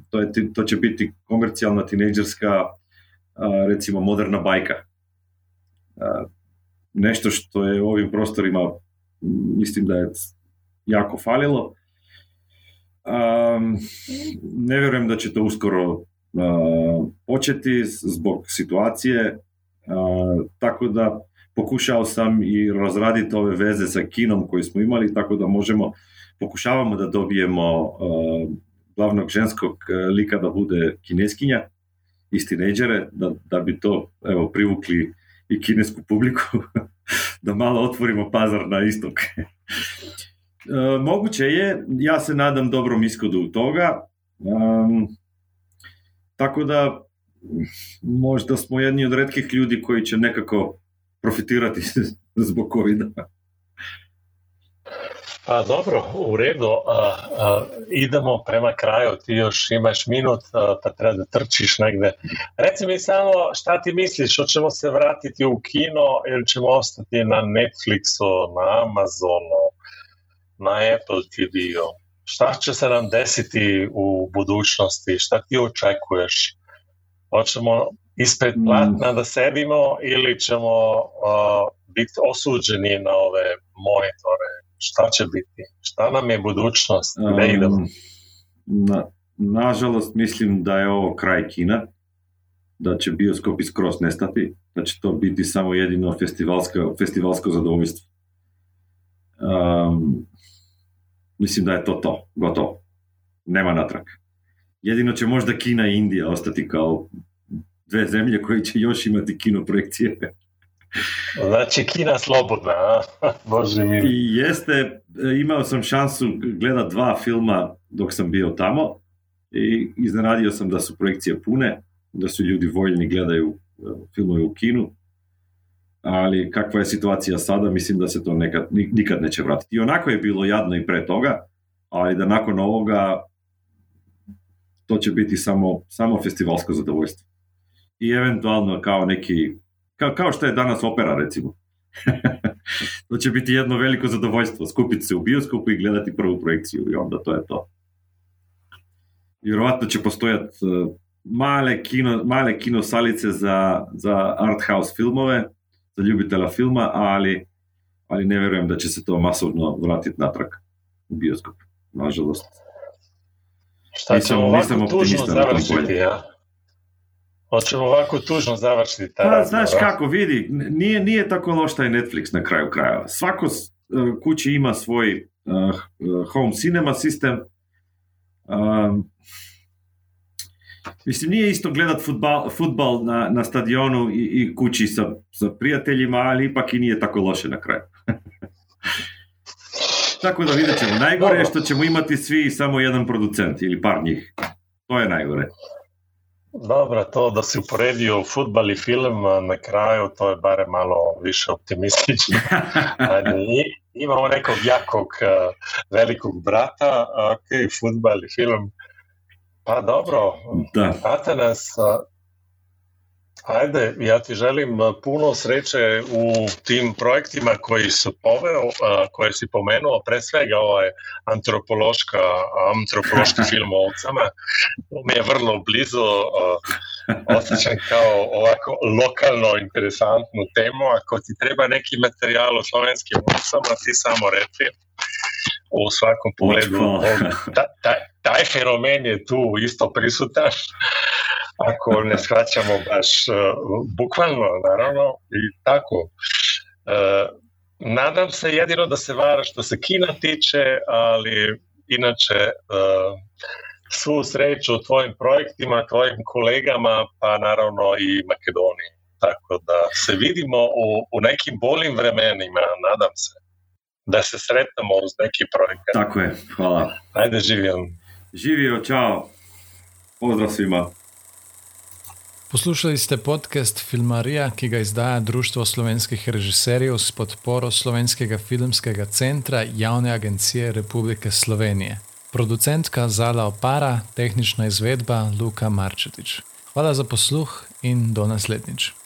to, je, to će biti komercijalna tinejdžerska, recimo moderna bajka. Nešto što je u ovim prostorima, mislim da je jako falilo. Ne vjerujem da će to uskoro početi zbog situacije, tako da pokušao sam i razraditi ove veze sa kinom koji smo imali, tako da možemo, pokušavamo da dobijemo uh, glavnog ženskog uh, lika da bude kineskinja iz tineđere, da, da bi to evo, privukli i kinesku publiku, da malo otvorimo pazar na istok. uh, moguće je, ja se nadam dobrom ishodu toga, um, tako da možda smo jedni od redkih ljudi koji će nekako profitirati zbog covid. Pa dobro, u redu. A, a, idemo prema kraju, ti još imaš minut, a, pa treba da trčiš negde. Reci mi samo šta ti misliš, hoćemo se vratiti u kino ili ćemo ostati na Netflixu, na Amazonu, na Apple TV-u? Šta će se nam desiti u budućnosti? Šta ti očekuješ? Hoćemo ispred mm. platna da sedimo ili ćemo biti osuđeni na ove monitore? Šta će biti? Šta nam je budućnost? Gde idemo? Na, nažalost, mislim da je ovo kraj kina, da će bioskopi skroz nestati, da će to biti samo jedino festivalsko, festivalsko zadovoljstvo. Um, mislim da je to to, gotovo. Nema natrag. Jedino će možda Kina i Indija ostati kao dve zemlje koje će još imati kino projekcije. Znači Kina slobodna, a? Bože mi. I jeste, imao sam šansu gledati dva filma dok sam bio tamo i iznenadio sam da su projekcije pune, da su ljudi voljni gledaju e, filmove u kinu, ali kakva je situacija sada, mislim da se to nekad, nikad neće vratiti. I onako je bilo jadno i pre toga, ali da nakon ovoga to će biti samo, samo festivalsko zadovoljstvo i eventualno kao neki, kao, kao što je danas opera recimo. to će biti jedno veliko zadovoljstvo, skupiti se u bioskopu i gledati prvu projekciju i onda to je to. Vjerovatno će postojati uh, male, kino, male kino salice za, za art house filmove, za ljubitela filma, ali, ali ne vjerujem da će se to masovno vratiti natrag u bioskop, nažalost. Šta ćemo ovako tužno završiti, ja? Hoćemo ovako tužno završiti taj Pa, znaš kako, vidi, nije, nije tako loš taj Netflix na kraju krajeva. Svako uh, kući ima svoj uh, home cinema sistem. Um, mislim, nije isto gledat futbal, futbal na, na stadionu i, i kući sa, sa prijateljima, ali ipak i nije tako loše na kraju. Tako da vidjet ćemo. Najgore je što ćemo imati svi samo jedan producent ili par njih. To je najgore. Dobro, to da si uporedio futbal i film na kraju, to je bare malo više optimistično. Imamo nekog jakog velikog brata, ok, futbal i film. Pa dobro, da. Atanas, Ajde, ja ti želim puno sreće u tim projektima koji su poveo, koje si pomenuo, pre svega ovaj antropološka, antropološki film o ovcama. To mi je vrlo blizu, osjećam kao ovako lokalno interesantnu temu. Ako ti treba neki materijal o slovenskim ovcama, ti samo reci u svakom pogledu. taj, taj fenomen je tu isto prisutan ako ne shvaćamo baš uh, bukvalno, naravno, i tako. Uh, nadam se jedino da se vara što se Kina tiče, ali inače uh, svu sreću u tvojim projektima, tvojim kolegama, pa naravno i Makedoniji. Tako da se vidimo u, u nekim boljim vremenima, nadam se. Da se sretnemo uz neki projekat. Tako je, hvala. Ajde, živio. Živio, čao. Pozdrav svima. Poslušali ste podcast Filmarija, ki ga izdaja Društvo slovenskih režiserjev s podporo Slovenskega filmskega centra Javne agencije Republike Slovenije. Producentka Zala Opara, tehnična izvedba Luka Marčetič. Hvala za posluh in do naslednjič.